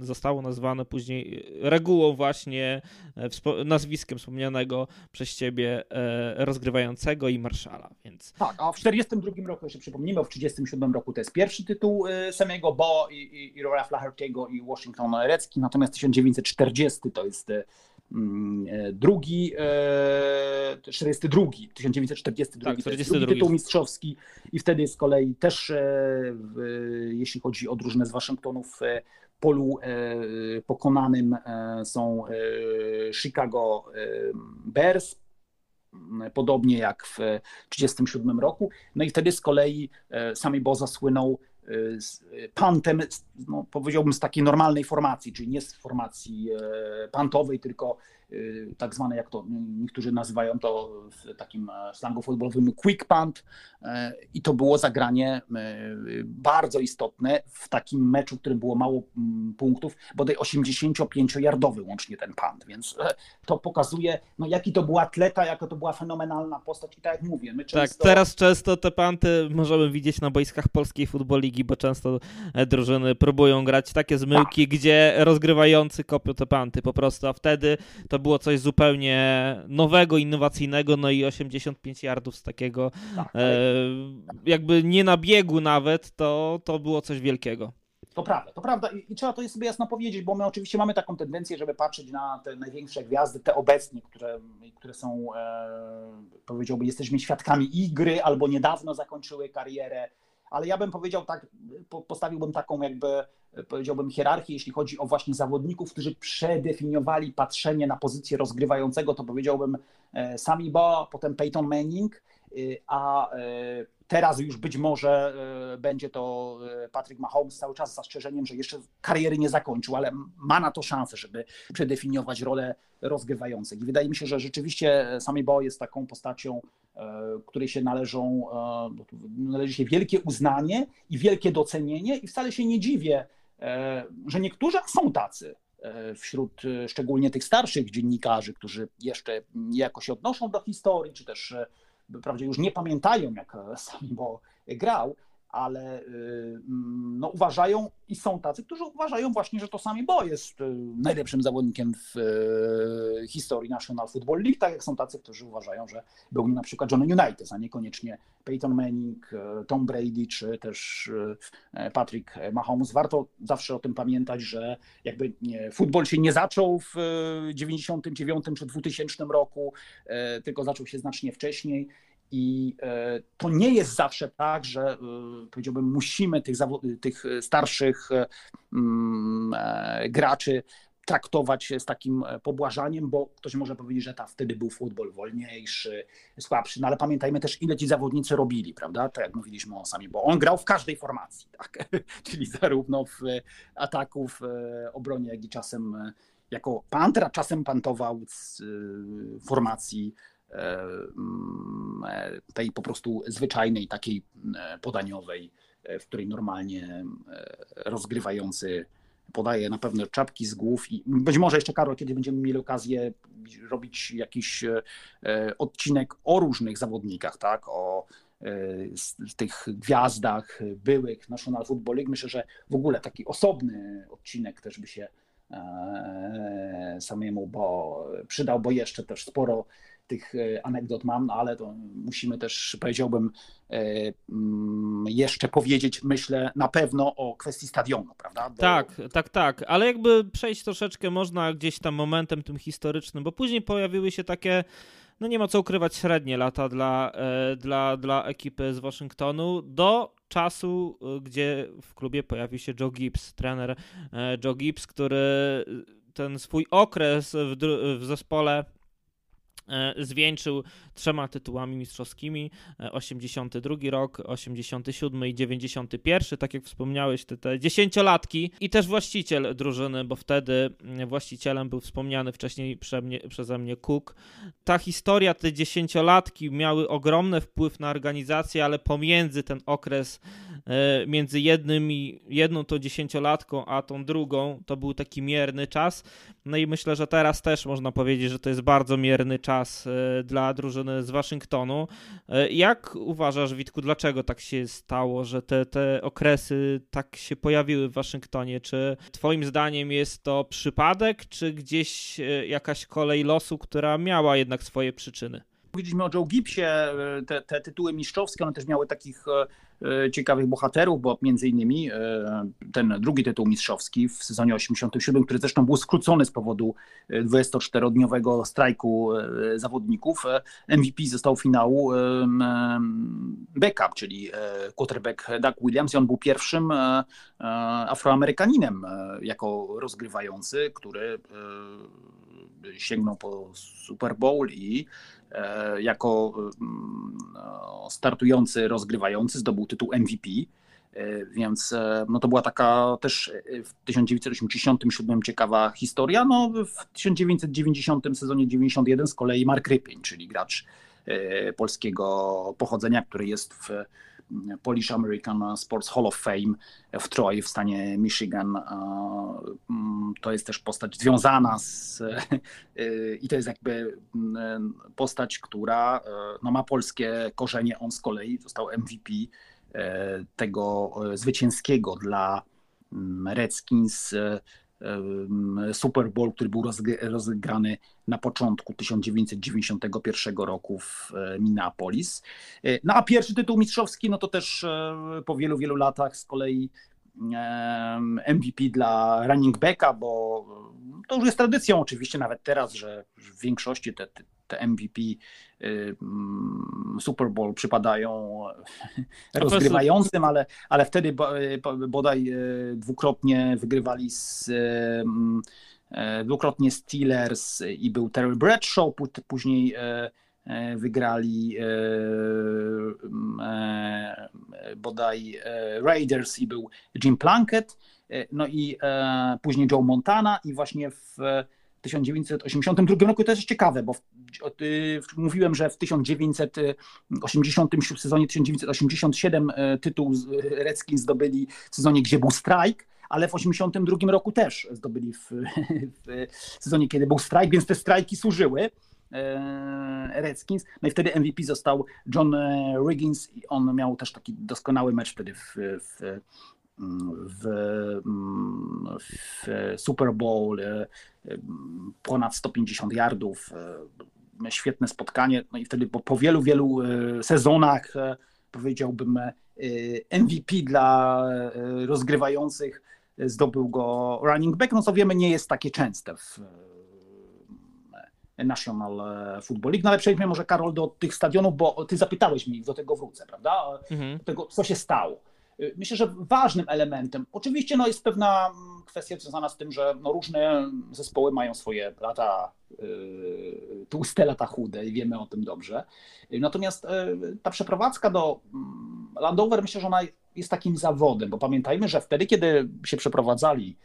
e, zostało nazwane później regułą właśnie e, nazwiskiem wspomnianego przez ciebie rozgrywającego i marszala, więc... Tak, a w 42 roku, jeszcze przypomnijmy, w 37 roku to jest pierwszy tytuł samego Bo i, i, i Rora Flaherty'ego i Washington Redskins, natomiast 1940 to jest drugi, 42, 1942, tak, 42. drugi tytuł mistrzowski i wtedy z kolei też, e, jeśli chodzi o drużynę z Waszyngtonu w e, polu pokonanym są Chicago Bears, podobnie jak w 1937 roku. No i wtedy z kolei sami Boza słynął pantem, no, powiedziałbym z takiej normalnej formacji, czyli nie z formacji e, pantowej, tylko tak zwane, jak to niektórzy nazywają to w takim e, slangu futbolowym quick punt. I to było zagranie bardzo istotne w takim meczu, w którym było mało mm, punktów, bodaj 85-jardowy łącznie ten punt, więc to pokazuje, no jaki to był atleta, jaka to była fenomenalna postać. I tak jak mówię, my tak, często... Tak, teraz często te panty możemy widzieć na boiskach polskiej futboligi, bo często drużyny próbują grać takie zmyłki, tak. gdzie rozgrywający kopią te panty po prostu, a wtedy to było coś zupełnie nowego, innowacyjnego, no i 85 yardów z takiego tak, e, jakby nie na biegu nawet, to, to było coś wielkiego. To prawda, to prawda I, trzeba to sobie jasno powiedzieć, bo my oczywiście mamy taką tendencję, żeby patrzeć na te największe gwiazdy, te obecnie, które, które są, e, powiedziałbym, jesteśmy świadkami ich gry albo niedawno zakończyły karierę ale ja bym powiedział tak, postawiłbym taką jakby, powiedziałbym hierarchię, jeśli chodzi o właśnie zawodników, którzy przedefiniowali patrzenie na pozycję rozgrywającego, to powiedziałbym e, Sami Bo, potem Peyton Manning, e, a e, Teraz już być może e, będzie to e, Patrick Mahomes cały czas z zastrzeżeniem, że jeszcze kariery nie zakończył, ale ma na to szansę, żeby przedefiniować rolę rozgrywających. I wydaje mi się, że rzeczywiście Sammy Bo jest taką postacią, e, której się należą, należy się wielkie uznanie i wielkie docenienie i wcale się nie dziwię, że niektórzy są tacy wśród szczególnie tych starszych dziennikarzy, którzy jeszcze się odnoszą do historii, czy też wprawdzie już nie pamiętają, jak sami bo grał, ale y, mm, no, uważają i są tacy, którzy uważają właśnie, że to sami Bo jest y, najlepszym zawodnikiem w y, historii National Football League, tak jak są tacy, którzy uważają, że był na przykład John United, a niekoniecznie Peyton Manning, Tom Brady czy też Patrick Mahomes. Warto zawsze o tym pamiętać, że jakby futbol się nie zaczął w 99 czy 2000 roku, tylko zaczął się znacznie wcześniej i e, to nie jest zawsze tak, że e, powiedziałbym, musimy tych, tych starszych e, mm, graczy traktować z takim pobłażaniem, bo ktoś może powiedzieć, że ta wtedy był futbol wolniejszy, słabszy, no ale pamiętajmy też, ile ci zawodnicy robili, prawda? Tak jak mówiliśmy o sami, bo on grał w każdej formacji, tak? czyli zarówno w ataku, w obronie, jak i czasem jako Pantera czasem pantował z formacji tej po prostu zwyczajnej, takiej podaniowej, w której normalnie rozgrywający podaje na pewno czapki z głów i być może jeszcze, Karol, kiedy będziemy mieli okazję robić jakiś odcinek o różnych zawodnikach, tak, o tych gwiazdach byłych National Football League. Myślę, że w ogóle taki osobny odcinek też by się e, samemu bo przydał, bo jeszcze też sporo tych e, anegdot mam, no ale to musimy też, powiedziałbym, e, mm, jeszcze powiedzieć, myślę, na pewno o kwestii stadionu, prawda? Do... Tak, tak, tak, ale jakby przejść troszeczkę można gdzieś tam momentem tym historycznym, bo później pojawiły się takie no nie ma co ukrywać, średnie lata dla, e, dla, dla ekipy z Waszyngtonu do czasu, gdzie w klubie pojawił się Joe Gibbs, trener Joe Gibbs, który ten swój okres w, w zespole zwieńczył trzema tytułami mistrzowskimi 82 e, rok, 87 i 91, tak jak wspomniałeś, te, te dziesięciolatki i też właściciel drużyny, bo wtedy mm, właścicielem był wspomniany wcześniej prze mnie, przeze mnie Cook. Ta historia, te dziesięciolatki miały ogromny wpływ na organizację, ale pomiędzy ten okres e, między jednym i, jedną tą dziesięciolatką, a tą drugą, to był taki mierny czas. No i myślę, że teraz też można powiedzieć, że to jest bardzo mierny czas czas e, dla drużyny z Waszyngtonu. E, jak uważasz, Witku, dlaczego tak się stało, że te, te okresy tak się pojawiły w Waszyngtonie? Czy Twoim zdaniem jest to przypadek, czy gdzieś e, jakaś kolej losu, która miała jednak swoje przyczyny? Powiedzieliśmy o Joe Gibbsie, te, te tytuły mistrzowskie, one też miały takich E, ciekawych bohaterów, bo między innymi e, ten drugi tytuł mistrzowski w sezonie 87, który zresztą był skrócony z powodu 24-dniowego e, strajku zawodników, MVP został finału backup, czyli quarterback Doug Williams i on był pierwszym afroamerykaninem jako rozgrywający, który sięgnął po Super Bowl i E, jako mm, no, startujący, rozgrywający zdobył tytuł MVP. E, więc e, no to była taka też w 1987 ciekawa historia. No, w 1990 sezonie 91 z kolei Mark Rypień, czyli gracz polskiego pochodzenia, który jest w Polish American Sports Hall of Fame w Troy w stanie Michigan. Mm, to jest też postać związana z i to jest jakby mm, postać, która no, ma polskie korzenie. On z kolei został MVP e, tego e, zwycięskiego dla mm, Redskins e, Super Bowl, który był rozegrany na początku 1991 roku w e, Minneapolis. E, no a pierwszy tytuł mistrzowski, no to też e, po wielu, wielu latach z kolei MVP dla running backa, bo to już jest tradycją oczywiście nawet teraz, że w większości te, te MVP y, mm, Super Bowl przypadają rozgrywającym, ale, ale wtedy bodaj y, dwukrotnie wygrywali z dwukrotnie Steelers i był Terry Bradshaw, później wygrali mm, bodaj Raiders i był Jim Plunkett, no i później Joe Montana i właśnie w 1982 roku. To jest ciekawe, bo w, y, mówiłem, że w 1980 w sezonie 1987 y, tytuł Redskins zdobyli w sezonie, gdzie był strajk, ale w 1982 roku też zdobyli w, w sezonie, kiedy był strajk, więc te strajki służyły. E, Redskins. No i wtedy MVP został John Riggins i on miał też taki doskonały mecz wtedy w, w, w, w Super Bowl, e, ponad 150 yardów, e, świetne spotkanie. No i wtedy po, po wielu, wielu e, sezonach powiedziałbym MVP dla rozgrywających zdobył go running back, no co wiemy nie jest takie częste w National Football League. No ale przejdźmy może Karol do tych stadionów, bo ty zapytałeś mnie, do tego wrócę, prawda? Mhm. Do tego, co się stało. Y, myślę, że ważnym elementem, oczywiście no, jest pewna mm, kwestia związana z tym, że no, różne zespoły mają swoje lata yy, tłuste, lata chude i wiemy o tym dobrze. Natomiast yy, ta przeprowadzka do yy, Landover, myślę, że ona jest takim zawodem, bo pamiętajmy, że wtedy, kiedy się przeprowadzali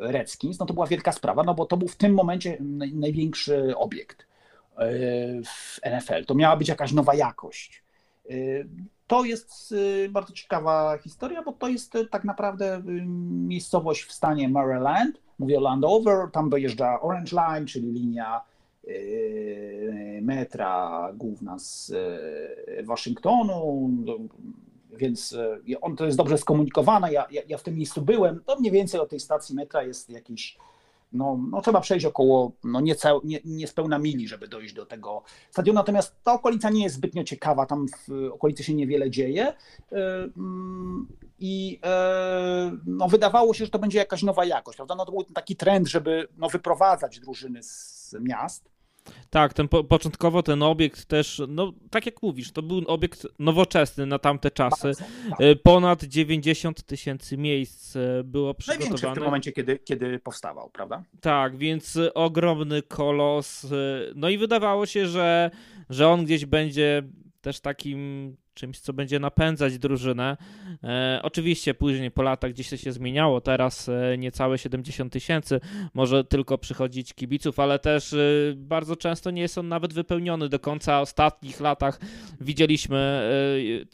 Redskins, no to była wielka sprawa, no bo to był w tym momencie największy obiekt w NFL. To miała być jakaś nowa jakość. To jest bardzo ciekawa historia, bo to jest tak naprawdę miejscowość w stanie Maryland. Mówię o Landover, tam dojeżdża Orange Line, czyli linia metra główna z Waszyngtonu, więc on to jest dobrze skomunikowana. Ja, ja, ja, w tym miejscu byłem. To mniej więcej od tej stacji metra jest jakieś no, no trzeba przejść około no niecał, nie, niespełna mili, żeby dojść do tego stadionu. Natomiast ta okolica nie jest zbytnio ciekawa, tam w okolicy się niewiele dzieje. E, mm, I e, no, wydawało się, że to będzie jakaś nowa jakość. Prawda? No, to był taki trend, żeby no, wyprowadzać drużyny z miast. Tak, ten po, początkowo ten obiekt też, no tak jak mówisz, to był obiekt nowoczesny na tamte czasy. Tak. Ponad 90 tysięcy miejsc e, było przygotowane. Największy w tym momencie, kiedy, kiedy powstawał, prawda? Tak, więc ogromny kolos. E, no i wydawało się, że, że on gdzieś będzie też takim czymś, co będzie napędzać drużynę. E, oczywiście później po latach gdzieś to się zmieniało, teraz e, niecałe 70 tysięcy może tylko przychodzić kibiców, ale też e, bardzo często nie jest on nawet wypełniony do końca. Ostatnich latach widzieliśmy,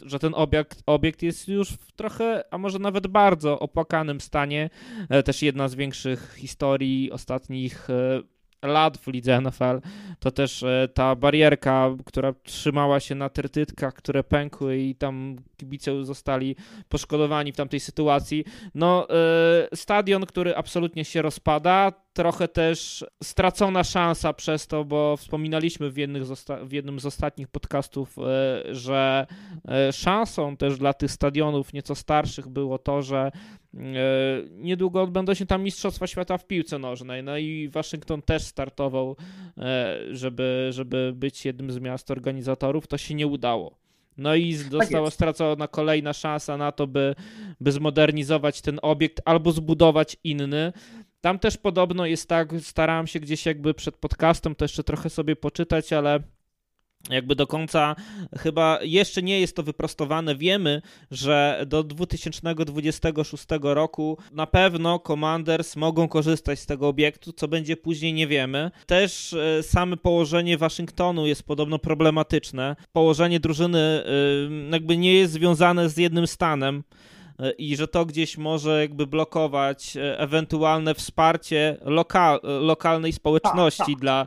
e, że ten obiekt, obiekt jest już w trochę, a może nawet bardzo opłakanym stanie. E, też jedna z większych historii ostatnich e, lat w lidze NFL, to też e, ta barierka, która trzymała się na tertytkach, które pękły i tam kibice zostali poszkodowani w tamtej sytuacji. No, e, stadion, który absolutnie się rozpada, trochę też stracona szansa przez to, bo wspominaliśmy w, w jednym z ostatnich podcastów, e, że szansą też dla tych stadionów nieco starszych było to, że niedługo odbędą się tam Mistrzostwa Świata w piłce nożnej. No i Waszyngton też startował, żeby, żeby być jednym z miast organizatorów. To się nie udało. No i tak została tak stracona kolejna szansa na to, by, by zmodernizować ten obiekt albo zbudować inny. Tam też podobno jest tak, starałem się gdzieś jakby przed podcastem to jeszcze trochę sobie poczytać, ale jakby do końca chyba jeszcze nie jest to wyprostowane. Wiemy, że do 2026 roku na pewno Commanders mogą korzystać z tego obiektu, co będzie później nie wiemy. Też e, same położenie Waszyngtonu jest podobno problematyczne. Położenie drużyny e, jakby nie jest związane z jednym stanem i że to gdzieś może jakby blokować ewentualne wsparcie lokal, lokalnej społeczności tak, tak. Dla,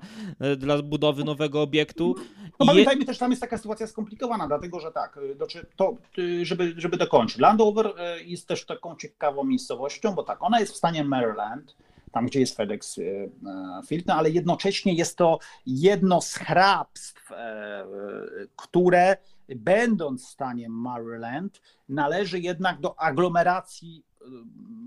dla budowy nowego obiektu. No pamiętajmy też, tam jest taka sytuacja skomplikowana, dlatego że tak, znaczy to, żeby, żeby dokończyć. Landover jest też taką ciekawą miejscowością, bo tak, ona jest w stanie Maryland, tam gdzie jest FedEx Field, no ale jednocześnie jest to jedno z hrabstw, e, które będąc w stanie Maryland, należy jednak do aglomeracji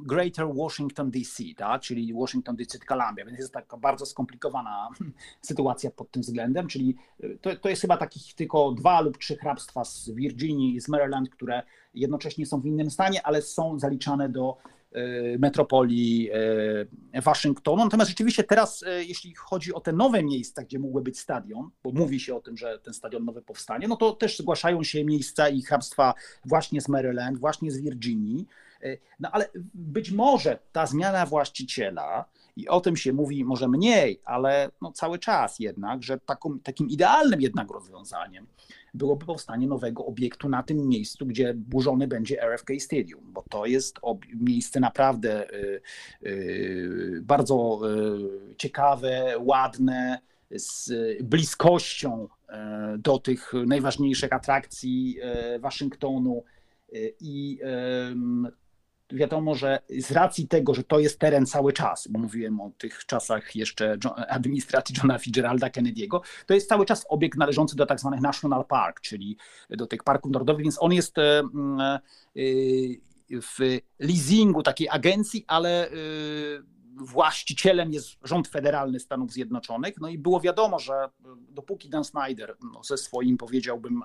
Greater Washington DC, tak? czyli Washington DC Columbia, więc jest taka bardzo skomplikowana sytuacja pod tym względem, czyli y, to, to jest chyba takich tylko dwa lub trzy hrabstwa z Virginii i z Maryland, które jednocześnie są w innym stanie, ale są zaliczane do y, metropolii y, Waszyngtonu. Natomiast rzeczywiście teraz, jeśli chodzi o te nowe miejsca, gdzie mógłby być stadion, bo mówi się o tym, że ten stadion nowy powstanie, no to też zgłaszają się miejsca i hrabstwa właśnie z Maryland, właśnie z Virginii. E, no ale być może ta zmiana właściciela, i o tym się mówi może mniej, ale no cały czas jednak, że takim idealnym jednak rozwiązaniem byłoby powstanie nowego obiektu na tym miejscu, gdzie burzony będzie RFK Stadium, bo to jest miejsce naprawdę y, y, bardzo y, ciekawe, ładne, z bliskością do tych najważniejszych atrakcji Waszyngtonu i wiadomo, że z racji tego, że to jest teren cały czas, bo mówiłem o tych czasach jeszcze administracji Johna Fitzgeralda Kennedy'ego, to jest cały czas obiekt należący do tak zwanych National Park, czyli do tych parków narodowych, więc on jest e, e, w leasingu takiej agencji, ale e, właścicielem jest rząd federalny Stanów Zjednoczonych. No i było wiadomo, że dopóki Dan Snyder no, ze swoim, powiedziałbym,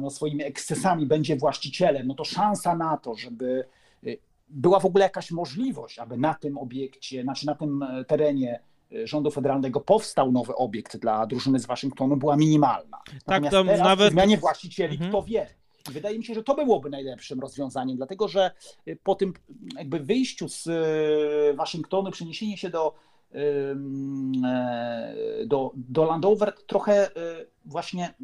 no, swoimi ekscesami będzie właścicielem, no to szansa na to, żeby y, była w ogóle jakaś możliwość, aby na tym obiekcie, znaczy na tym e, terenie e, rządu federalnego powstał nowy obiekt dla drużyny z Waszyngtonu, była minimalna. Tak, Natomiast tak, to teraz nawet... zmianie właścicieli, mhm. kto wie. I wydaje mi się, że to byłoby najlepszym rozwiązaniem, dlatego że po tym jakby wyjściu z Waszyngtonu, przeniesienie się do, do, do Landover trochę właśnie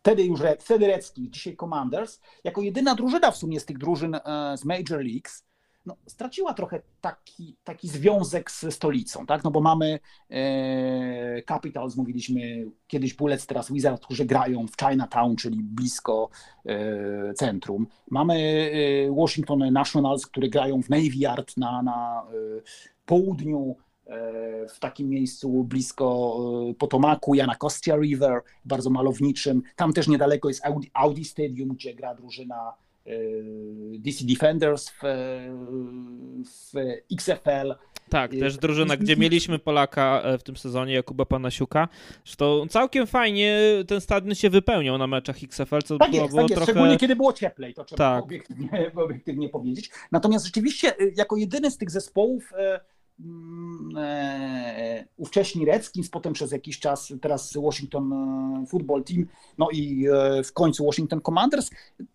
wtedy już wtedy Redskins, dzisiaj Commanders, jako jedyna drużyna w sumie z tych drużyn z Major Leagues, no, straciła trochę taki, taki związek ze stolicą, tak? No bo mamy e, Capitals, mówiliśmy kiedyś Bullets, teraz Wizards, którzy grają w Chinatown, czyli blisko e, centrum. Mamy e, Washington Nationals, które grają w Navy Yard na, na e, południu e, w takim miejscu blisko e, Potomaku, Janakostia River, bardzo malowniczym. Tam też niedaleko jest Audi, Audi Stadium, gdzie gra drużyna E, DC Defenders w, w XFL. Tak, też drużyna, gdzie mieliśmy Polaka e, w tym sezonie, Jakuba Panasiuka. Zresztą całkiem fajnie ten stadion się wypełniał na meczach XFL, co tak było, jest, było tak jest. trochę... Szczególnie kiedy było cieplej, to trzeba tak. obiektywnie, obiektywnie powiedzieć. Natomiast rzeczywiście e, jako jedyny z tych zespołów e, ówcześni Redskins, potem przez jakiś czas teraz Washington e, Football Team, no i e, w końcu Washington Commanders,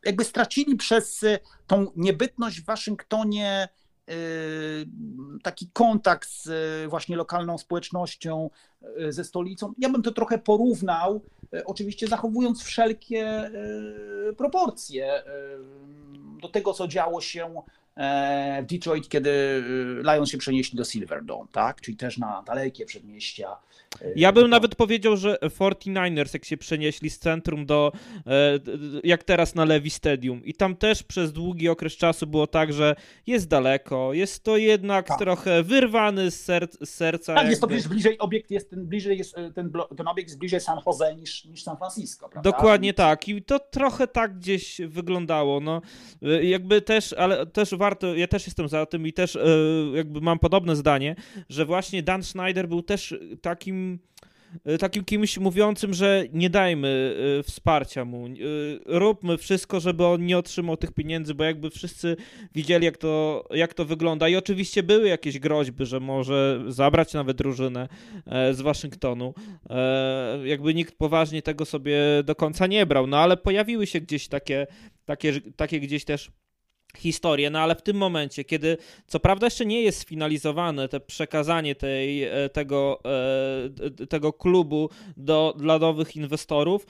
jakby stracili przez tą niebytność w Waszyngtonie taki kontakt z właśnie lokalną społecznością, ze stolicą. Ja bym to trochę porównał, oczywiście zachowując wszelkie proporcje do tego, co działo się E, w Detroit, kiedy y, Lions się przenieśli do Silverdome, tak? Czyli też na dalekie przedmieścia. E, ja bym nawet powiedział, że 49ers jak się przenieśli z centrum do, e, jak teraz na Levi Stadium i tam też przez długi okres czasu było tak, że jest daleko, jest to jednak tak. trochę wyrwany z, ser z serca. Tak, jakby. jest to bliżej, obiekt jest ten, bliżej jest, ten, ten obiekt jest bliżej San Jose niż, niż San Francisco, prawda? Dokładnie tak i to trochę tak gdzieś wyglądało, no jakby też, ale też warto, ja też jestem za tym i też e, jakby mam podobne zdanie, że właśnie Dan Schneider był też takim e, takim kimś mówiącym, że nie dajmy e, wsparcia mu, róbmy wszystko, żeby on nie otrzymał tych pieniędzy, bo jakby wszyscy widzieli, jak to, jak to wygląda. I oczywiście były jakieś groźby, że może zabrać nawet drużynę z Waszyngtonu. Jakby nikt poważnie tego sobie do końca nie brał, no ale pojawiły się gdzieś takie, takie, takie gdzieś też historię, no ale w tym momencie, kiedy co prawda jeszcze nie jest sfinalizowane te przekazanie tej, e, tego, e, tego klubu do, dla nowych inwestorów,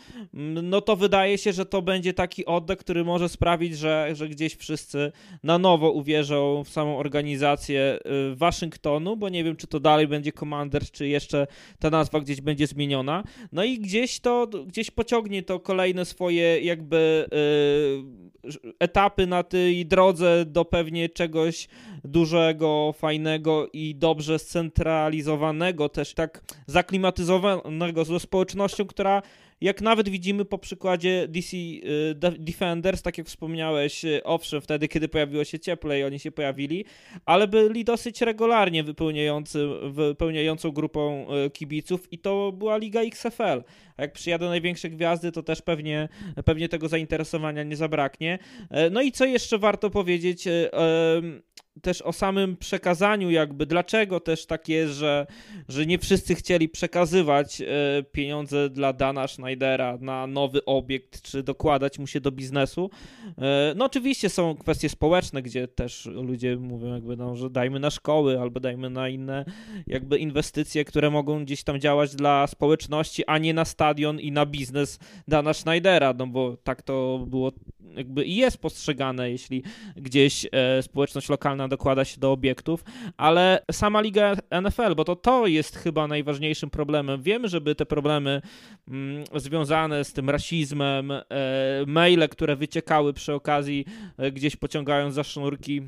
no to wydaje się, że to będzie taki oddech, który może sprawić, że, że gdzieś wszyscy na nowo uwierzą w samą organizację e, Waszyngtonu, bo nie wiem, czy to dalej będzie Commanders, czy jeszcze ta nazwa gdzieś będzie zmieniona. No i gdzieś to, gdzieś pociągnie to kolejne swoje jakby etapy na tej drodze do pewnie czegoś dużego, fajnego i dobrze scentralizowanego, też tak zaklimatyzowanego ze społecznością, która jak nawet widzimy po przykładzie DC y, Defenders, tak jak wspomniałeś, y, owszem, wtedy, kiedy pojawiło się cieplej, oni się pojawili, ale byli dosyć regularnie wypełniającą grupą y, kibiców i to była Liga XFL. A jak przyjadą największe gwiazdy, to też pewnie, pewnie tego zainteresowania nie zabraknie. No i co jeszcze warto powiedzieć, też o samym przekazaniu, jakby dlaczego też tak jest, że, że nie wszyscy chcieli przekazywać e, pieniądze dla Dana Schneidera na nowy obiekt, czy dokładać mu się do biznesu. E, no oczywiście są kwestie społeczne, gdzie też ludzie mówią jakby, no, że dajmy na szkoły albo dajmy na inne jakby inwestycje, które mogą gdzieś tam działać dla społeczności, a nie na stadion i na biznes Dana Schneidera, no bo tak to było jakby jest postrzegane, jeśli gdzieś e, społeczność lokalna dokłada się do obiektów, ale sama liga NFL, bo to to jest chyba najważniejszym problemem. Wiemy, żeby te problemy mm, związane z tym rasizmem, e, maile, które wyciekały przy okazji, e, gdzieś pociągając za sznurki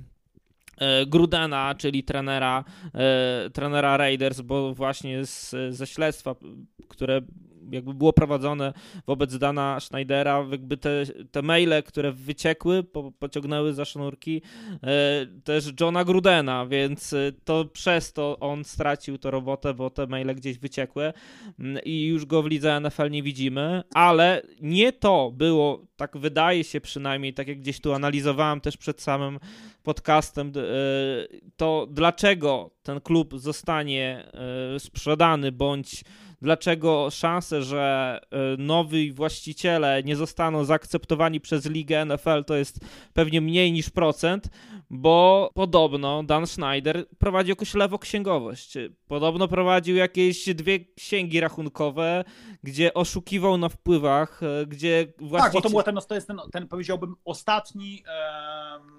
Grudena, czyli trenera, trenera Raiders, bo właśnie z, ze śledztwa, które jakby było prowadzone wobec Dana Schneidera, jakby te, te maile, które wyciekły, po, pociągnęły za sznurki e, też Johna Grudena, więc e, to przez to on stracił tę robotę, bo te maile gdzieś wyciekły mm, i już go w lidze NFL nie widzimy, ale nie to było, tak wydaje się przynajmniej, tak jak gdzieś tu analizowałem też przed samym podcastem, e, to dlaczego ten klub zostanie sprzedany bądź dlaczego szanse, że nowi właściciele nie zostaną zaakceptowani przez ligę NFL to jest pewnie mniej niż procent, bo podobno Dan Schneider prowadzi jakąś lewoksięgowość. Podobno prowadził jakieś dwie księgi rachunkowe, gdzie oszukiwał na wpływach, gdzie właściciel... Tak, bo to, było ten, to jest ten, ten powiedziałbym ostatni... Um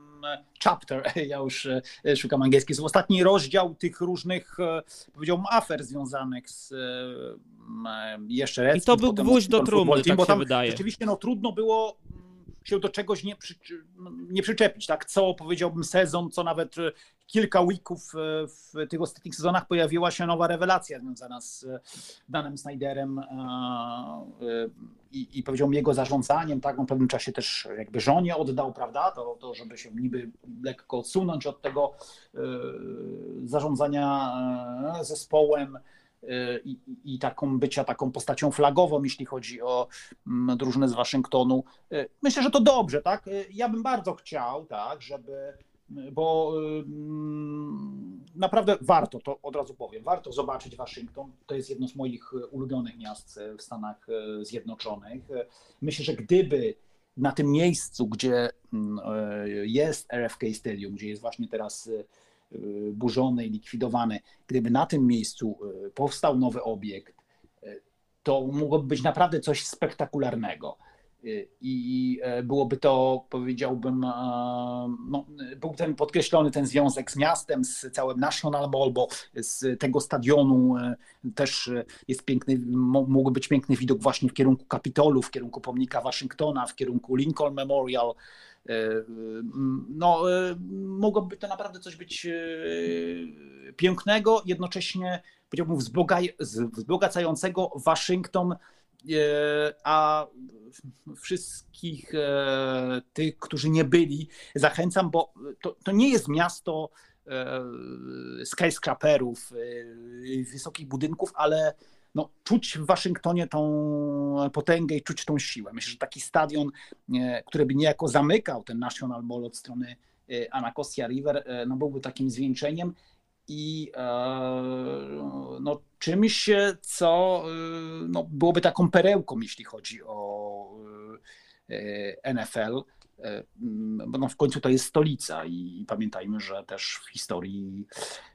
chapter, ja już e, szukam angielskiego, jest ostatni rozdział tych różnych, e, powiedziałbym, afer związanych z e, jeszcze raz. I to był gwóźdź do trumny, tak bo tam wydaje. Rzeczywiście no, trudno było się do czegoś nie, przy, nie przyczepić, tak? Co powiedziałbym sezon, co nawet kilka weeków w tych ostatnich sezonach pojawiła się nowa rewelacja związana z Danem Snyderem i, i powiedziałbym jego zarządzaniem, tak? On w pewnym czasie też jakby żonie oddał, prawda? To, to żeby się niby lekko odsunąć od tego zarządzania zespołem i, i, taką bycia taką postacią flagową, jeśli chodzi o mm, drużynę z Waszyngtonu. Myślę, że to dobrze, tak? Ja bym bardzo chciał, tak, żeby bo naprawdę warto, to od razu powiem, warto zobaczyć Waszyngton. To jest jedno z moich ulubionych miast w Stanach Zjednoczonych. Myślę, że gdyby na tym miejscu, gdzie mm, jest RFK Stadium, gdzie jest właśnie teraz Y, burzony i likwidowany. Gdyby na tym miejscu y, powstał nowy obiekt, y, to mogłoby być naprawdę coś spektakularnego. I e, byłoby to, powiedziałbym, e, no, był ten podkreślony ten związek z miastem, z całym National Mall, bo z tego stadionu e, też jest piękny, mógłby być piękny widok właśnie w kierunku Kapitolu, w kierunku pomnika Waszyngtona, w kierunku Lincoln Memorial. No, mogłoby to naprawdę coś być pięknego, jednocześnie powiedziałbym wzbogacającego Waszyngton, a wszystkich tych, którzy nie byli, zachęcam, bo to, to nie jest miasto skyscraperów, wysokich budynków, ale no, czuć w Waszyngtonie tą potęgę i czuć tą siłę. Myślę, że taki stadion, e, który by niejako zamykał ten National Mall od strony e, Anacostia River, e, no, byłby takim zwieńczeniem i no, czymś, co no, byłoby taką perełką, jeśli chodzi o NFL. E, mm, bo no w końcu to jest stolica i, pamiętajmy, że też w historii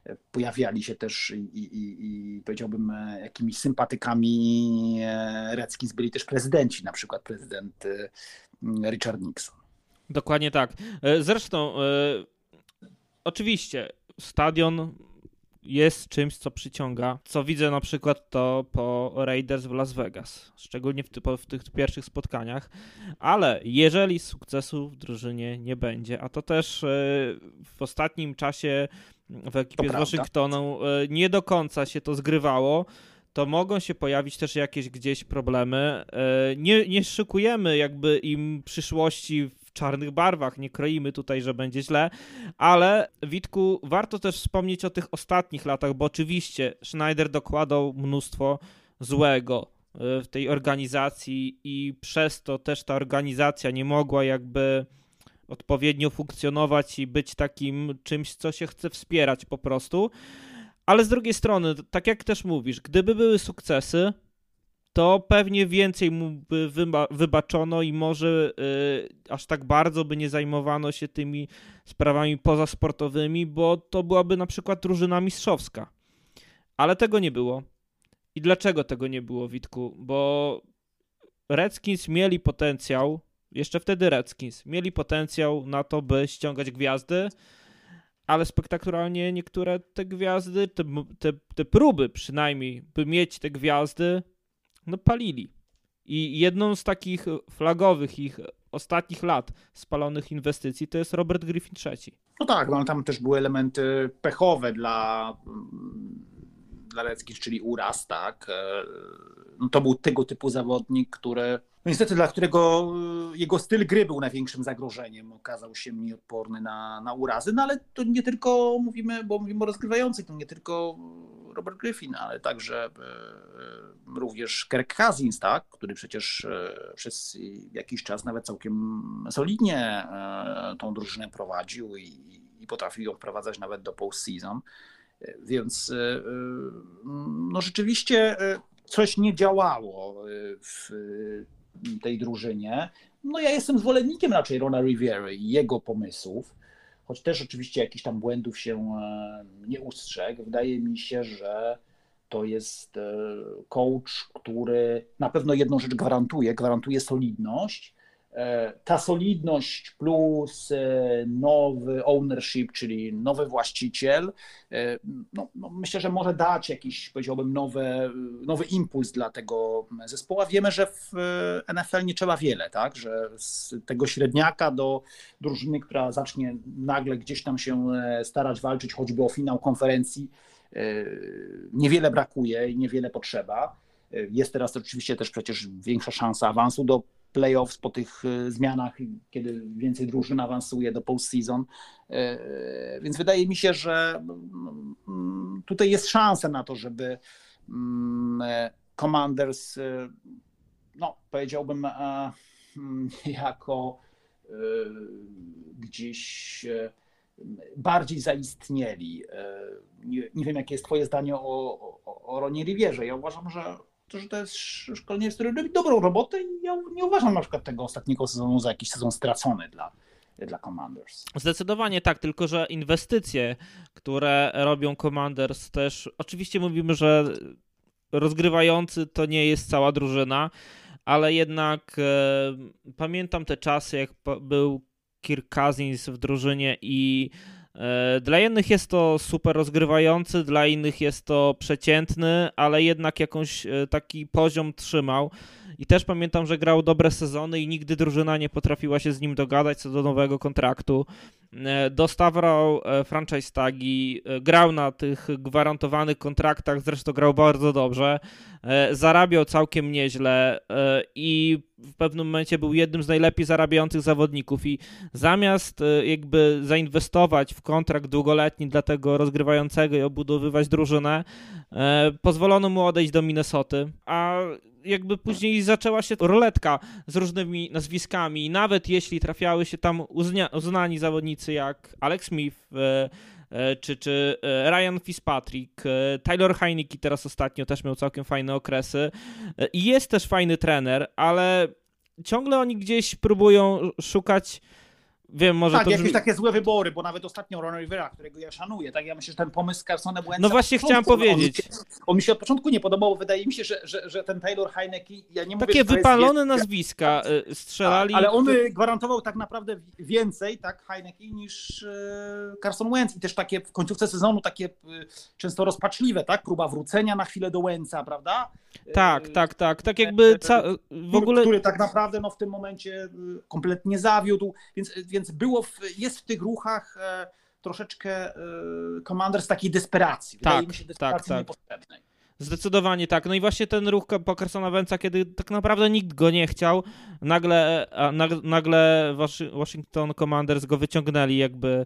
e, pojawiali się też i, i, i powiedziałbym e, jakimiś sympatykami Redskins byli też prezydenci, na przykład prezydent Richard Nixon. Dokładnie tak. Zresztą oczywiście stadion jest czymś, co przyciąga. Co widzę na przykład to po Raiders w Las Vegas, szczególnie w, w tych pierwszych spotkaniach. Ale jeżeli sukcesu w drużynie nie będzie, a to też e, w ostatnim czasie w ekipie to z Waszyngtonu e, nie do końca się to zgrywało, to mogą się pojawić też jakieś gdzieś problemy. E, nie, nie szykujemy jakby im przyszłości czarnych barwach, nie kroimy tutaj, że będzie źle, ale Witku, warto też wspomnieć o tych ostatnich latach, bo oczywiście Schneider dokładał mnóstwo złego e, w tej organizacji i przez to też ta organizacja nie mogła jakby odpowiednio funkcjonować i być takim czymś, co się chce wspierać po prostu. Ale z drugiej strony, tak jak też mówisz, gdyby były sukcesy, to pewnie więcej mu by wybaczono i może y, aż tak bardzo by nie zajmowano się tymi sprawami pozasportowymi, bo to byłaby na przykład drużyna mistrzowska. Ale tego nie było. I dlaczego tego nie było, Witku? Bo Redskins mieli potencjał, jeszcze wtedy Redskins, mieli potencjał na to, by ściągać gwiazdy, ale spektakularnie niektóre te gwiazdy, te, te, te próby przynajmniej, by mieć te gwiazdy, no palili. I jedną z takich flagowych ich ostatnich lat spalonych inwestycji to jest Robert Griffin III. No tak, no tam też były elementy pechowe dla, dla Leckich, czyli uraz, tak. E, no to był tego typu zawodnik, który no niestety dla którego jego styl gry był największym zagrożeniem, okazał się mniej odporny na, na urazy, no ale to nie tylko mówimy, bo mówimy o rozgrywających, to nie tylko Robert Griffin, ale także y, y, również Kirk Cousins, tak, który przecież przez jakiś czas nawet całkiem solidnie tą drużynę prowadził i, i potrafił ją wprowadzać nawet do postseason. Więc no rzeczywiście coś nie działało w tej drużynie. No ja jestem zwolennikiem raczej Rona Riviery i jego pomysłów, choć też oczywiście jakichś tam błędów się nie ustrzegł. Wydaje mi się, że to jest coach, który na pewno jedną rzecz gwarantuje, gwarantuje solidność, E, ta solidność plus e, nowy ownership, czyli nowy właściciel, e, no, no myślę, że może dać jakiś, powiedziałbym, nowy, nowy impuls dla tego zespołu. Wiemy, że w NFL nie trzeba wiele, tak? że z tego średniaka do drużyny, która zacznie nagle gdzieś tam się starać walczyć choćby o finał konferencji, niewiele brakuje i niewiele potrzeba. Jest teraz oczywiście też przecież większa szansa awansu do playoffs po tych e, zmianach, kiedy więcej drużyn awansuje do postseason. E, więc wydaje mi się, że mm, tutaj jest szansa na to, żeby mm, e, Commanders, no powiedziałbym, mm, jako gdzieś bardziej zaistnieli. Nie, nie, wiem, jakie jest Twoje zdanie o, o, o Ronie Rivierze. Ja uważam, że że to jest szkolenie, który robi dobrą robotę i ja nie uważam na przykład tego ostatniego sezonu za jakiś sezon stracony dla, dla Commanders. Zdecydowanie tak, tylko że inwestycje, które robią Commanders też, oczywiście mówimy, że rozgrywający to nie jest cała drużyna, ale jednak e, pamiętam te czasy, jak był Kirk Cousins w drużynie i dla jednych jest to super rozgrywający, dla innych jest to przeciętny, ale jednak jakąś e, taki poziom trzymał. I też pamiętam, że grał dobre sezony i nigdy drużyna nie potrafiła się z nim dogadać co do nowego kontraktu. E, dostawał franchise tagi, grał na tych gwarantowanych kontraktach, zresztą grał bardzo dobrze, zarabiał całkiem nieźle i w pewnym momencie był jednym z najlepiej zarabiających zawodników. I zamiast e, jakby zainwestować w kontrakt długoletni dla tego rozgrywającego i obudowywać drużynę, e, pozwolono mu odejść do Minnesoty, a jakby później zaczęła się ruletka z różnymi nazwiskami. Nawet jeśli trafiały się tam uznani zawodnicy jak Alex Smith, e, czy, czy Ryan Fitzpatrick, Tyler Heineke teraz ostatnio też miał całkiem fajne okresy i jest też fajny trener, ale ciągle oni gdzieś próbują szukać Wiem, może tak, to jakieś takie złe wybory, bo nawet ostatnio Ron Rivera, którego ja szanuję, tak, ja myślę, że ten pomysł z Carsonem No właśnie chciałem powiedzieć. On, on, mi się od początku nie podobał, wydaje mi się, że, że, że ten Taylor Heineke, ja nie mówię, Takie wypalone nazwiska y, strzelali. ale on gwarantował tak naprawdę więcej, tak, Heineke niż y, Carson Wentz i też takie w końcówce sezonu takie y, często rozpaczliwe, tak, próba wrócenia na chwilę do Wentza, prawda? Tak, tak, tak, tak jakby w ogóle... Który tak naprawdę no, w tym momencie kompletnie zawiódł, więc, więc więc było w, jest w tych ruchach e, troszeczkę e, z takiej desperacji. Tak, mi się desperacji tak, tak. niepotrzebnej. Zdecydowanie tak. No i właśnie ten ruch po Carsona Wentza, kiedy tak naprawdę nikt go nie chciał, nagle, nagle Washington Commanders go wyciągnęli jakby e,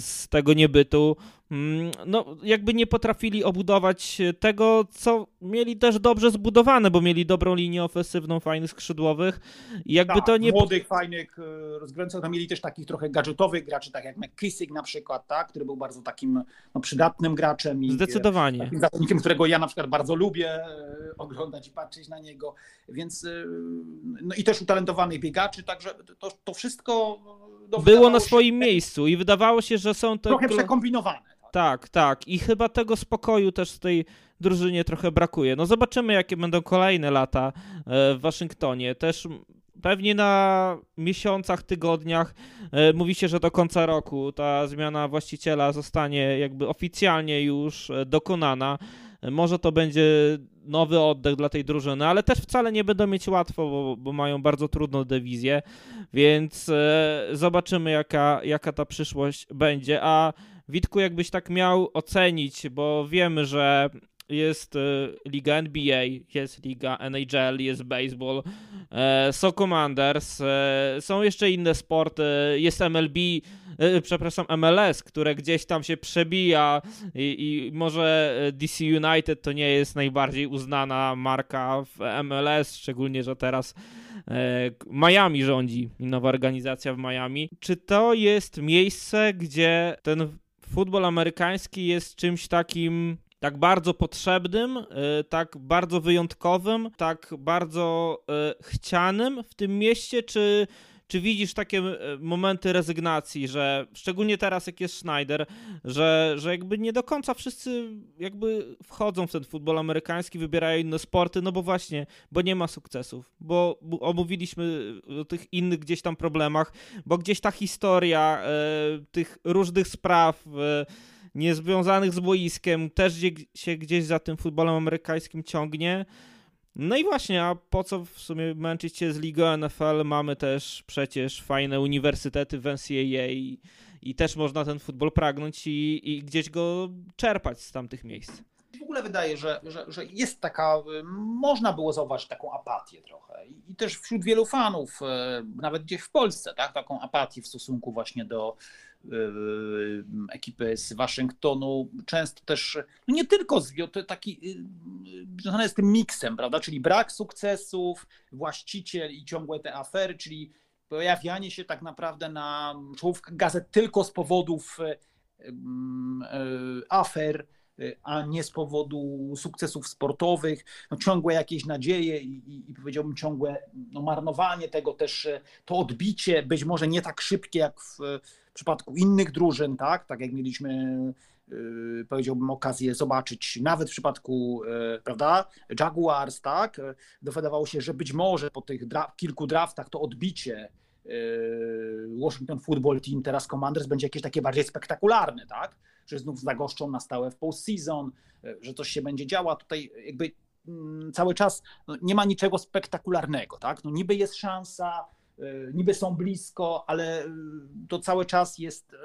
z tego niebytu. Mm, no, jakby nie potrafili obudować tego, co mieli też dobrze zbudowane, bo mieli dobrą linię ofensywną, fajnych skrzydłowych. Jakby tak, to nie. Młodych, fajnych e, rozgrywających, no mieli też takich trochę gadżetowych graczy, tak jak McKissick na przykład, tak, który był bardzo takim no, przydatnym graczem. I, Zdecydowanie. Takim zawodnikiem, którego ja na przykład bardzo lubię e, oglądać i patrzeć na niego. Więc e, no i też utalentowanych biegaczy, także to, to wszystko. No, było na swoim się, miejscu i wydawało się, że są to. Trochę przekombinowane. Tak, tak. I chyba tego spokoju też w tej drużynie trochę brakuje. No zobaczymy, jakie będą kolejne lata e, w Waszyngtonie. Też pewnie na miesiącach, tygodniach e, mówi się, że do końca roku ta zmiana właściciela zostanie jakby oficjalnie już e, dokonana. Może to będzie nowy oddech dla tej drużyny, ale też wcale nie będą mieć łatwo, bo, bo mają bardzo trudną dewizję, więc zobaczymy, jaka, jaka ta przyszłość będzie. A Witku, jakbyś tak miał ocenić, bo wiemy, że jest y, liga NBA, jest liga NHL, jest baseball, e, są Commanders, e, są jeszcze inne sporty, jest MLB, e, przepraszam, MLS, które gdzieś tam się przebija i, i, może DC United to nie jest najbardziej uznana marka w MLS, szczególnie, że teraz Miami rządzi, nowa organizacja w Miami. Czy to jest miejsce, gdzie ten futbol amerykański jest czymś takim tak bardzo potrzebnym, tak bardzo wyjątkowym, tak bardzo chcianym w tym mieście, czy czy widzisz takie e, momenty rezygnacji, że szczególnie teraz jak jest Schneider, że, że jakby nie do końca wszyscy jakby wchodzą w ten futbol amerykański, wybierają inne sporty, no bo właśnie, bo nie ma sukcesów, bo omówiliśmy o tych innych gdzieś tam problemach, bo gdzieś ta historia e, tych różnych spraw e, niezwiązanych z boiskiem też się gdzieś za tym futbolem amerykańskim ciągnie. No i właśnie, a po co w sumie męczyć się z ligą NFL? Mamy też przecież fajne uniwersytety w NCAA i, i też można ten futbol pragnąć i, i gdzieś go czerpać z tamtych miejsc. W ogóle wydaje, że, że, że jest taka, można było zauważyć taką apatię trochę i też wśród wielu fanów, e, nawet gdzieś w Polsce, tak, taką apatię w stosunku właśnie do, ekipy z Waszyngtonu, często też, no nie tylko taki yy, związane z tym miksem, prawda, czyli brak sukcesów, właściciel i ciągłe te afery, czyli pojawianie się tak naprawdę na czołówkach gazet tylko z powodów yy, afer, a nie z powodu sukcesów sportowych, no ciągłe jakieś nadzieje i, i, i, powiedziałbym ciągłe no marnowanie tego też, to odbicie, być może nie tak szybkie jak w przypadku innych drużyn, tak, tak jak mieliśmy y, powiedziałbym, okazję zobaczyć, nawet w przypadku, y, prawda, Jaguars, tak, dowiadywało się, że być może po tych dra kilku draftach to odbicie y, Washington Football Team, teraz Commanders, będzie jakieś takie bardziej spektakularne, tak, że znów zagoszczą na stałe w postseason, że coś się będzie działo, tutaj jakby mm, cały czas no, nie ma niczego spektakularnego, tak, no niby jest szansa, niby są blisko, ale e, to cały czas jest e,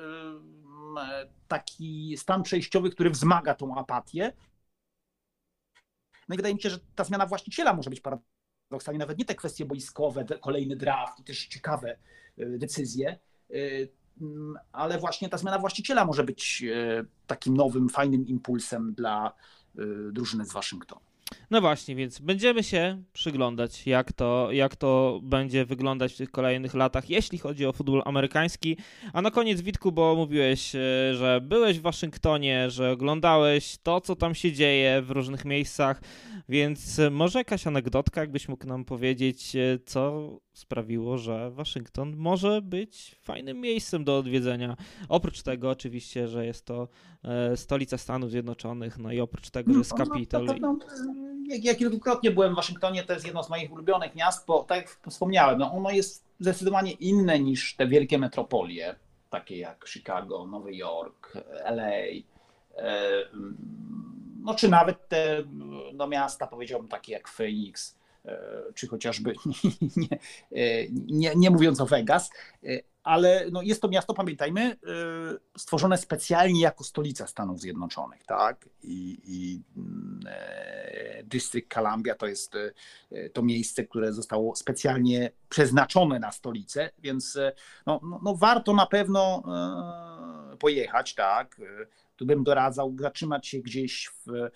taki stan przejściowy, który wzmaga tą apatię. No i wydaje mi się, że ta zmiana właściciela może być paradoksalnie nawet nie te kwestie boiskowe, kolejny draft i też ciekawe decyzje, ale właśnie ta zmiana właściciela może być takim nowym, fajnym impulsem dla drużyny z Waszyngtonu. No właśnie, więc będziemy się przyglądać, jak to, jak to będzie wyglądać w tych kolejnych latach, jeśli chodzi o futbol amerykański. A na koniec, Witku, bo mówiłeś, e, że byłeś w Waszyngtonie, że oglądałeś to, co tam się dzieje w różnych miejscach, więc może jakaś anegdotka, jakbyś mógł nam powiedzieć, e, co sprawiło, że Waszyngton może być fajnym miejscem do odwiedzenia. Oprócz tego oczywiście, że jest to e, stolica Stanów Zjednoczonych, no i oprócz tego, że jest Capitol. No, ja kilkukrotnie byłem w Waszyngtonie, to jest jedno z moich ulubionych miast, bo tak jak wspomniałem, no ono jest zdecydowanie inne niż te wielkie metropolie, takie jak Chicago, Nowy Jork, LA, e, no czy nawet te no, miasta, powiedziałbym, takie jak Phoenix, czy chociażby, nie, nie, nie mówiąc o Vegas, e, ale no jest to miasto, pamiętajmy, y, stworzone specjalnie jako stolica Stanów Zjednoczonych, tak? I, i mm, e, District Columbia to jest e, to miejsce, które zostało specjalnie przeznaczone na stolicę, więc e, no, no, no warto na pewno pojechać, tak? tu bym doradzał zatrzymać się gdzieś w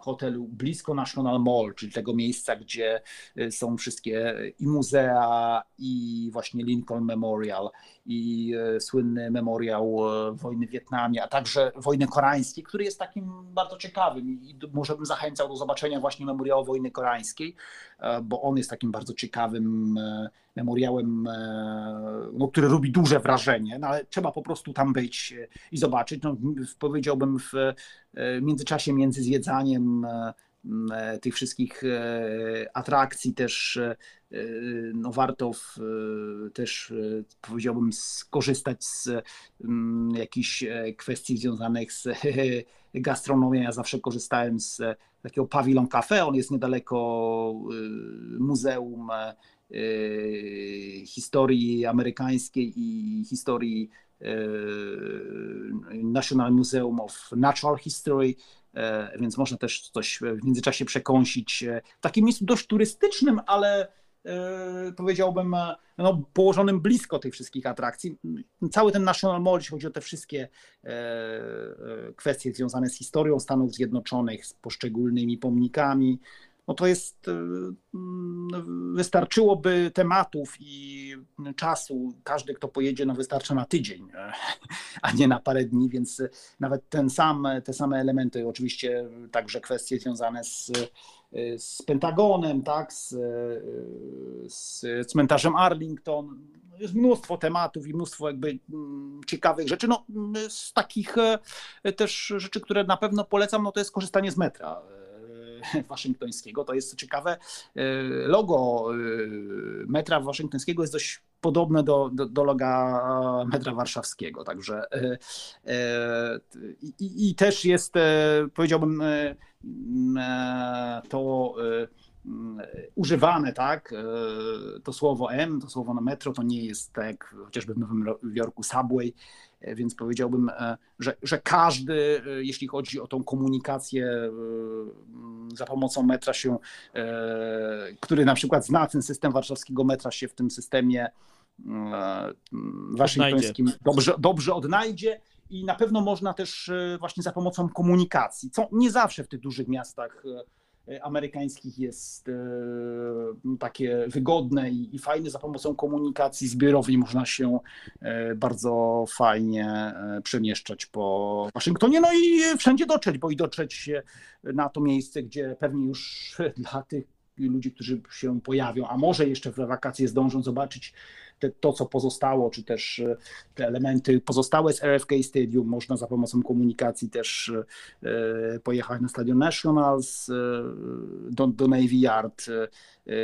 hotelu blisko National Mall, czyli tego miejsca, gdzie są wszystkie i muzea, i właśnie Lincoln Memorial, i e, słynny memoriał wojny w Wietnamie, a także wojny koreańskiej, który jest takim bardzo ciekawym i może bym zachęcał do zobaczenia właśnie memoriału wojny koreańskiej, bo on jest takim bardzo ciekawym memoriałem, no, który robi duże wrażenie, no, ale trzeba po prostu tam być i zobaczyć. No, powiedziałbym w międzyczasie między zwiedzaniem e, tych wszystkich e, atrakcji też e, no warto w, też powiedziałbym skorzystać z jakichś kwestii związanych z gastronomią. Ja zawsze korzystałem z takiego pawilon cafe, on jest niedaleko muzeum historii amerykańskiej i historii National Museum of Natural History, e, więc można też coś w międzyczasie przekąsić e, w takim miejscu dość turystycznym, ale e, powiedziałbym no, położonym blisko tych wszystkich atrakcji. Cały ten National Mall, jeśli chodzi o te wszystkie kwestie związane z historią Stanów Zjednoczonych, z poszczególnymi pomnikami, no to jest, mm, wystarczyłoby tematów i czasu, każdy kto pojedzie, no wystarcza na tydzień, a nie na parę dni, więc nawet ten sam, te same elementy, oczywiście także kwestie związane z z Pentagonem, tak, z, z cmentarzem Arlington. Jest mnóstwo tematów i mnóstwo jakby mm, ciekawych rzeczy. No, z takich e, też rzeczy, które na pewno polecam, no to jest korzystanie z metra e, waszyngtońskiego. To jest ciekawe. E, logo metra waszyngtońskiego jest dość podobne do, do, do loga metra warszawskiego. Także i, i też jest, powiedziałbym, to używane, tak? To słowo M, to słowo na metro to nie jest tak chociażby w Nowym Jorku subway, więc powiedziałbym, że, że każdy, jeśli chodzi o tą komunikację za pomocą metra się, który na przykład zna ten system warszawskiego metra się w tym systemie waszyngtońskim dobrze, dobrze odnajdzie i na pewno można też e, właśnie za pomocą komunikacji, co nie zawsze w tych dużych miastach e, amerykańskich jest e, takie wygodne i, fajne. Za pomocą komunikacji zbiorowej można się bardzo fajnie przemieszczać po Waszyngtonie, no i wszędzie dotrzeć, bo i dotrzeć na to miejsce, gdzie pewnie już dla tych ludzi, którzy się pojawią, a może jeszcze w wakacje zdążą zobaczyć te, to, co pozostało, czy też e, te elementy pozostałe z RFK Stadium, można za pomocą komunikacji też e, pojechać na Stadion Nationals, e, do, do Navy Yard,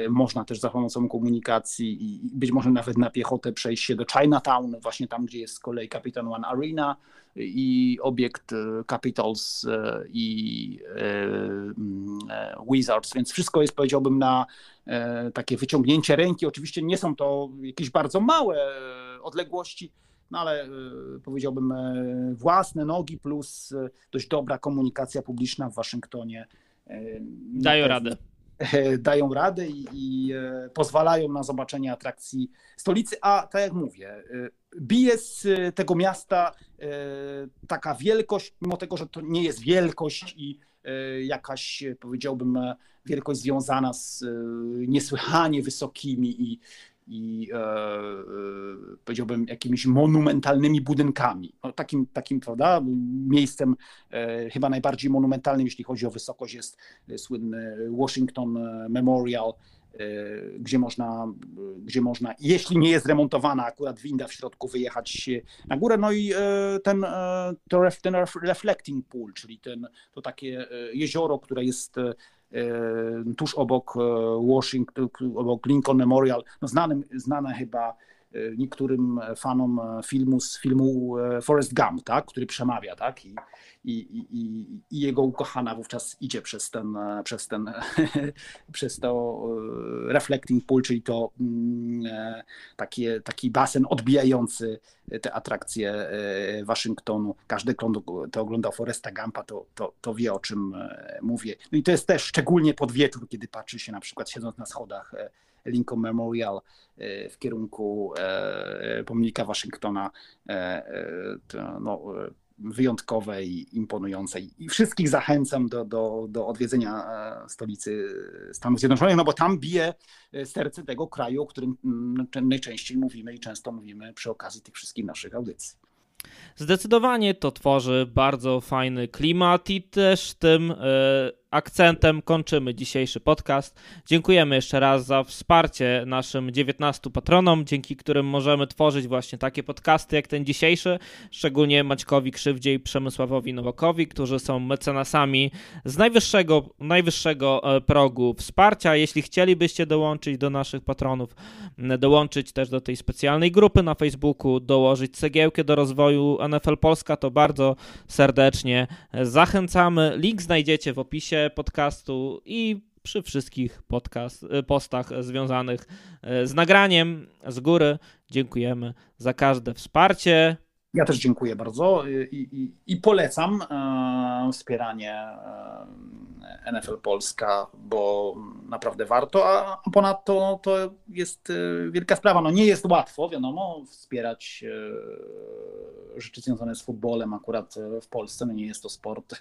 można też za pomocą komunikacji i być może nawet na piechotę przejść się do Chinatown, właśnie tam, gdzie jest z kolei Capital One Arena i obiekt Capitals i mm, Wizards, więc wszystko jest powiedziałbym na takie wyciągnięcie ręki. Oczywiście nie są to jakieś bardzo małe e, odległości, no ale e, powiedziałbym własne nogi plus dość dobra komunikacja publiczna w Waszyngtonie. Dają radę. Dają radę i, i pozwalają na zobaczenie atrakcji stolicy, a tak jak mówię, bije z tego miasta taka wielkość, mimo tego, że to nie jest wielkość i jakaś, powiedziałbym, wielkość związana z e, niesłychanie wysokimi i, i e, e, powiedziałbym jakimiś monumentalnymi budynkami. No, takim, takim prawda, miejscem e, chyba najbardziej monumentalnym, jeśli chodzi o wysokość, jest słynny Washington Memorial, e, gdzie można, gdzie można, jeśli nie jest remontowana akurat winda w środku, wyjechać na górę. No i e, ten, ten reflecting pool, czyli ten, to takie jezioro, które jest tuż obok e, Washington, obok Lincoln Memorial, no znane, znane chyba niektórym fanom filmu z filmu Forrest Gump, tak, który przemawia, tak, i, i, i, i jego ukochana wówczas idzie przez ten, przez ten, przez to reflecting pool, czyli to mm, takie, taki basen odbijający te atrakcje Waszyngtonu. Każdy, kto oglądał Foresta Gampa, to, to, to wie, o czym mówię. No i to jest też szczególnie pod wieczór, kiedy patrzy się na przykład siedząc na schodach Lincoln Memorial w kierunku pomnika Waszyngtona, no, wyjątkowe i imponujące. I wszystkich zachęcam do, do, do odwiedzenia e, stolicy Stanów Zjednoczonych, no bo tam bije e, serce tego kraju, o którym mm, najczęściej mówimy i często mówimy przy okazji tych wszystkich naszych audycji. Zdecydowanie to tworzy bardzo fajny klimat i też tym e, akcentem kończymy dzisiejszy podcast. Dziękujemy jeszcze raz za wsparcie naszym 19 patronom, dzięki którym możemy tworzyć właśnie takie podcasty jak ten dzisiejszy, szczególnie Maćkowi Krzywdzie i Przemysławowi Nowakowi, którzy są mecenasami z najwyższego, najwyższego e, progu wsparcia. Jeśli chcielibyście dołączyć do naszych patronów, dołączyć też do tej specjalnej grupy na Facebooku, dołożyć cegiełkę do rozwoju NFL Polska, to bardzo serdecznie zachęcamy. Link znajdziecie w opisie podcastu i przy wszystkich podcast, y, postach związanych y, z nagraniem z góry. Dziękujemy za każde wsparcie. Ja też dziękuję bardzo i, i, i polecam e, wspieranie e, NFL Polska, bo naprawdę warto, a ponadto to jest wielka sprawa. No nie jest łatwo, wiadomo, wspierać rzeczy związane z futbolem akurat w Polsce. No nie jest to sport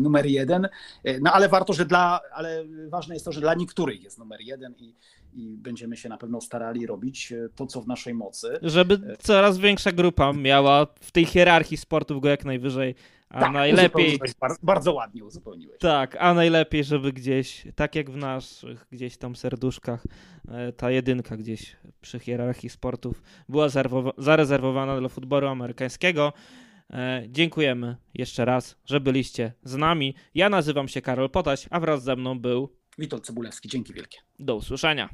numer jeden, no ale warto, że dla, ale ważne jest to, że dla niektórych jest numer jeden i, i będziemy się na pewno starali robić to, co w naszej mocy. Żeby coraz większa grupa miała w tej hierarchii sportów go jak najwyżej a tak, najlepiej. Bardzo, bardzo ładnie uzupełniłeś. Tak, a najlepiej, żeby gdzieś, tak jak w naszych gdzieś tam serduszkach, e, ta jedynka gdzieś przy hierarchii sportów była zarezerwowana dla futbolu amerykańskiego. E, dziękujemy jeszcze raz, że byliście z nami. Ja nazywam się Karol Potaś, a wraz ze mną był Witold Cebulewski. Dzięki wielkie. Do usłyszenia.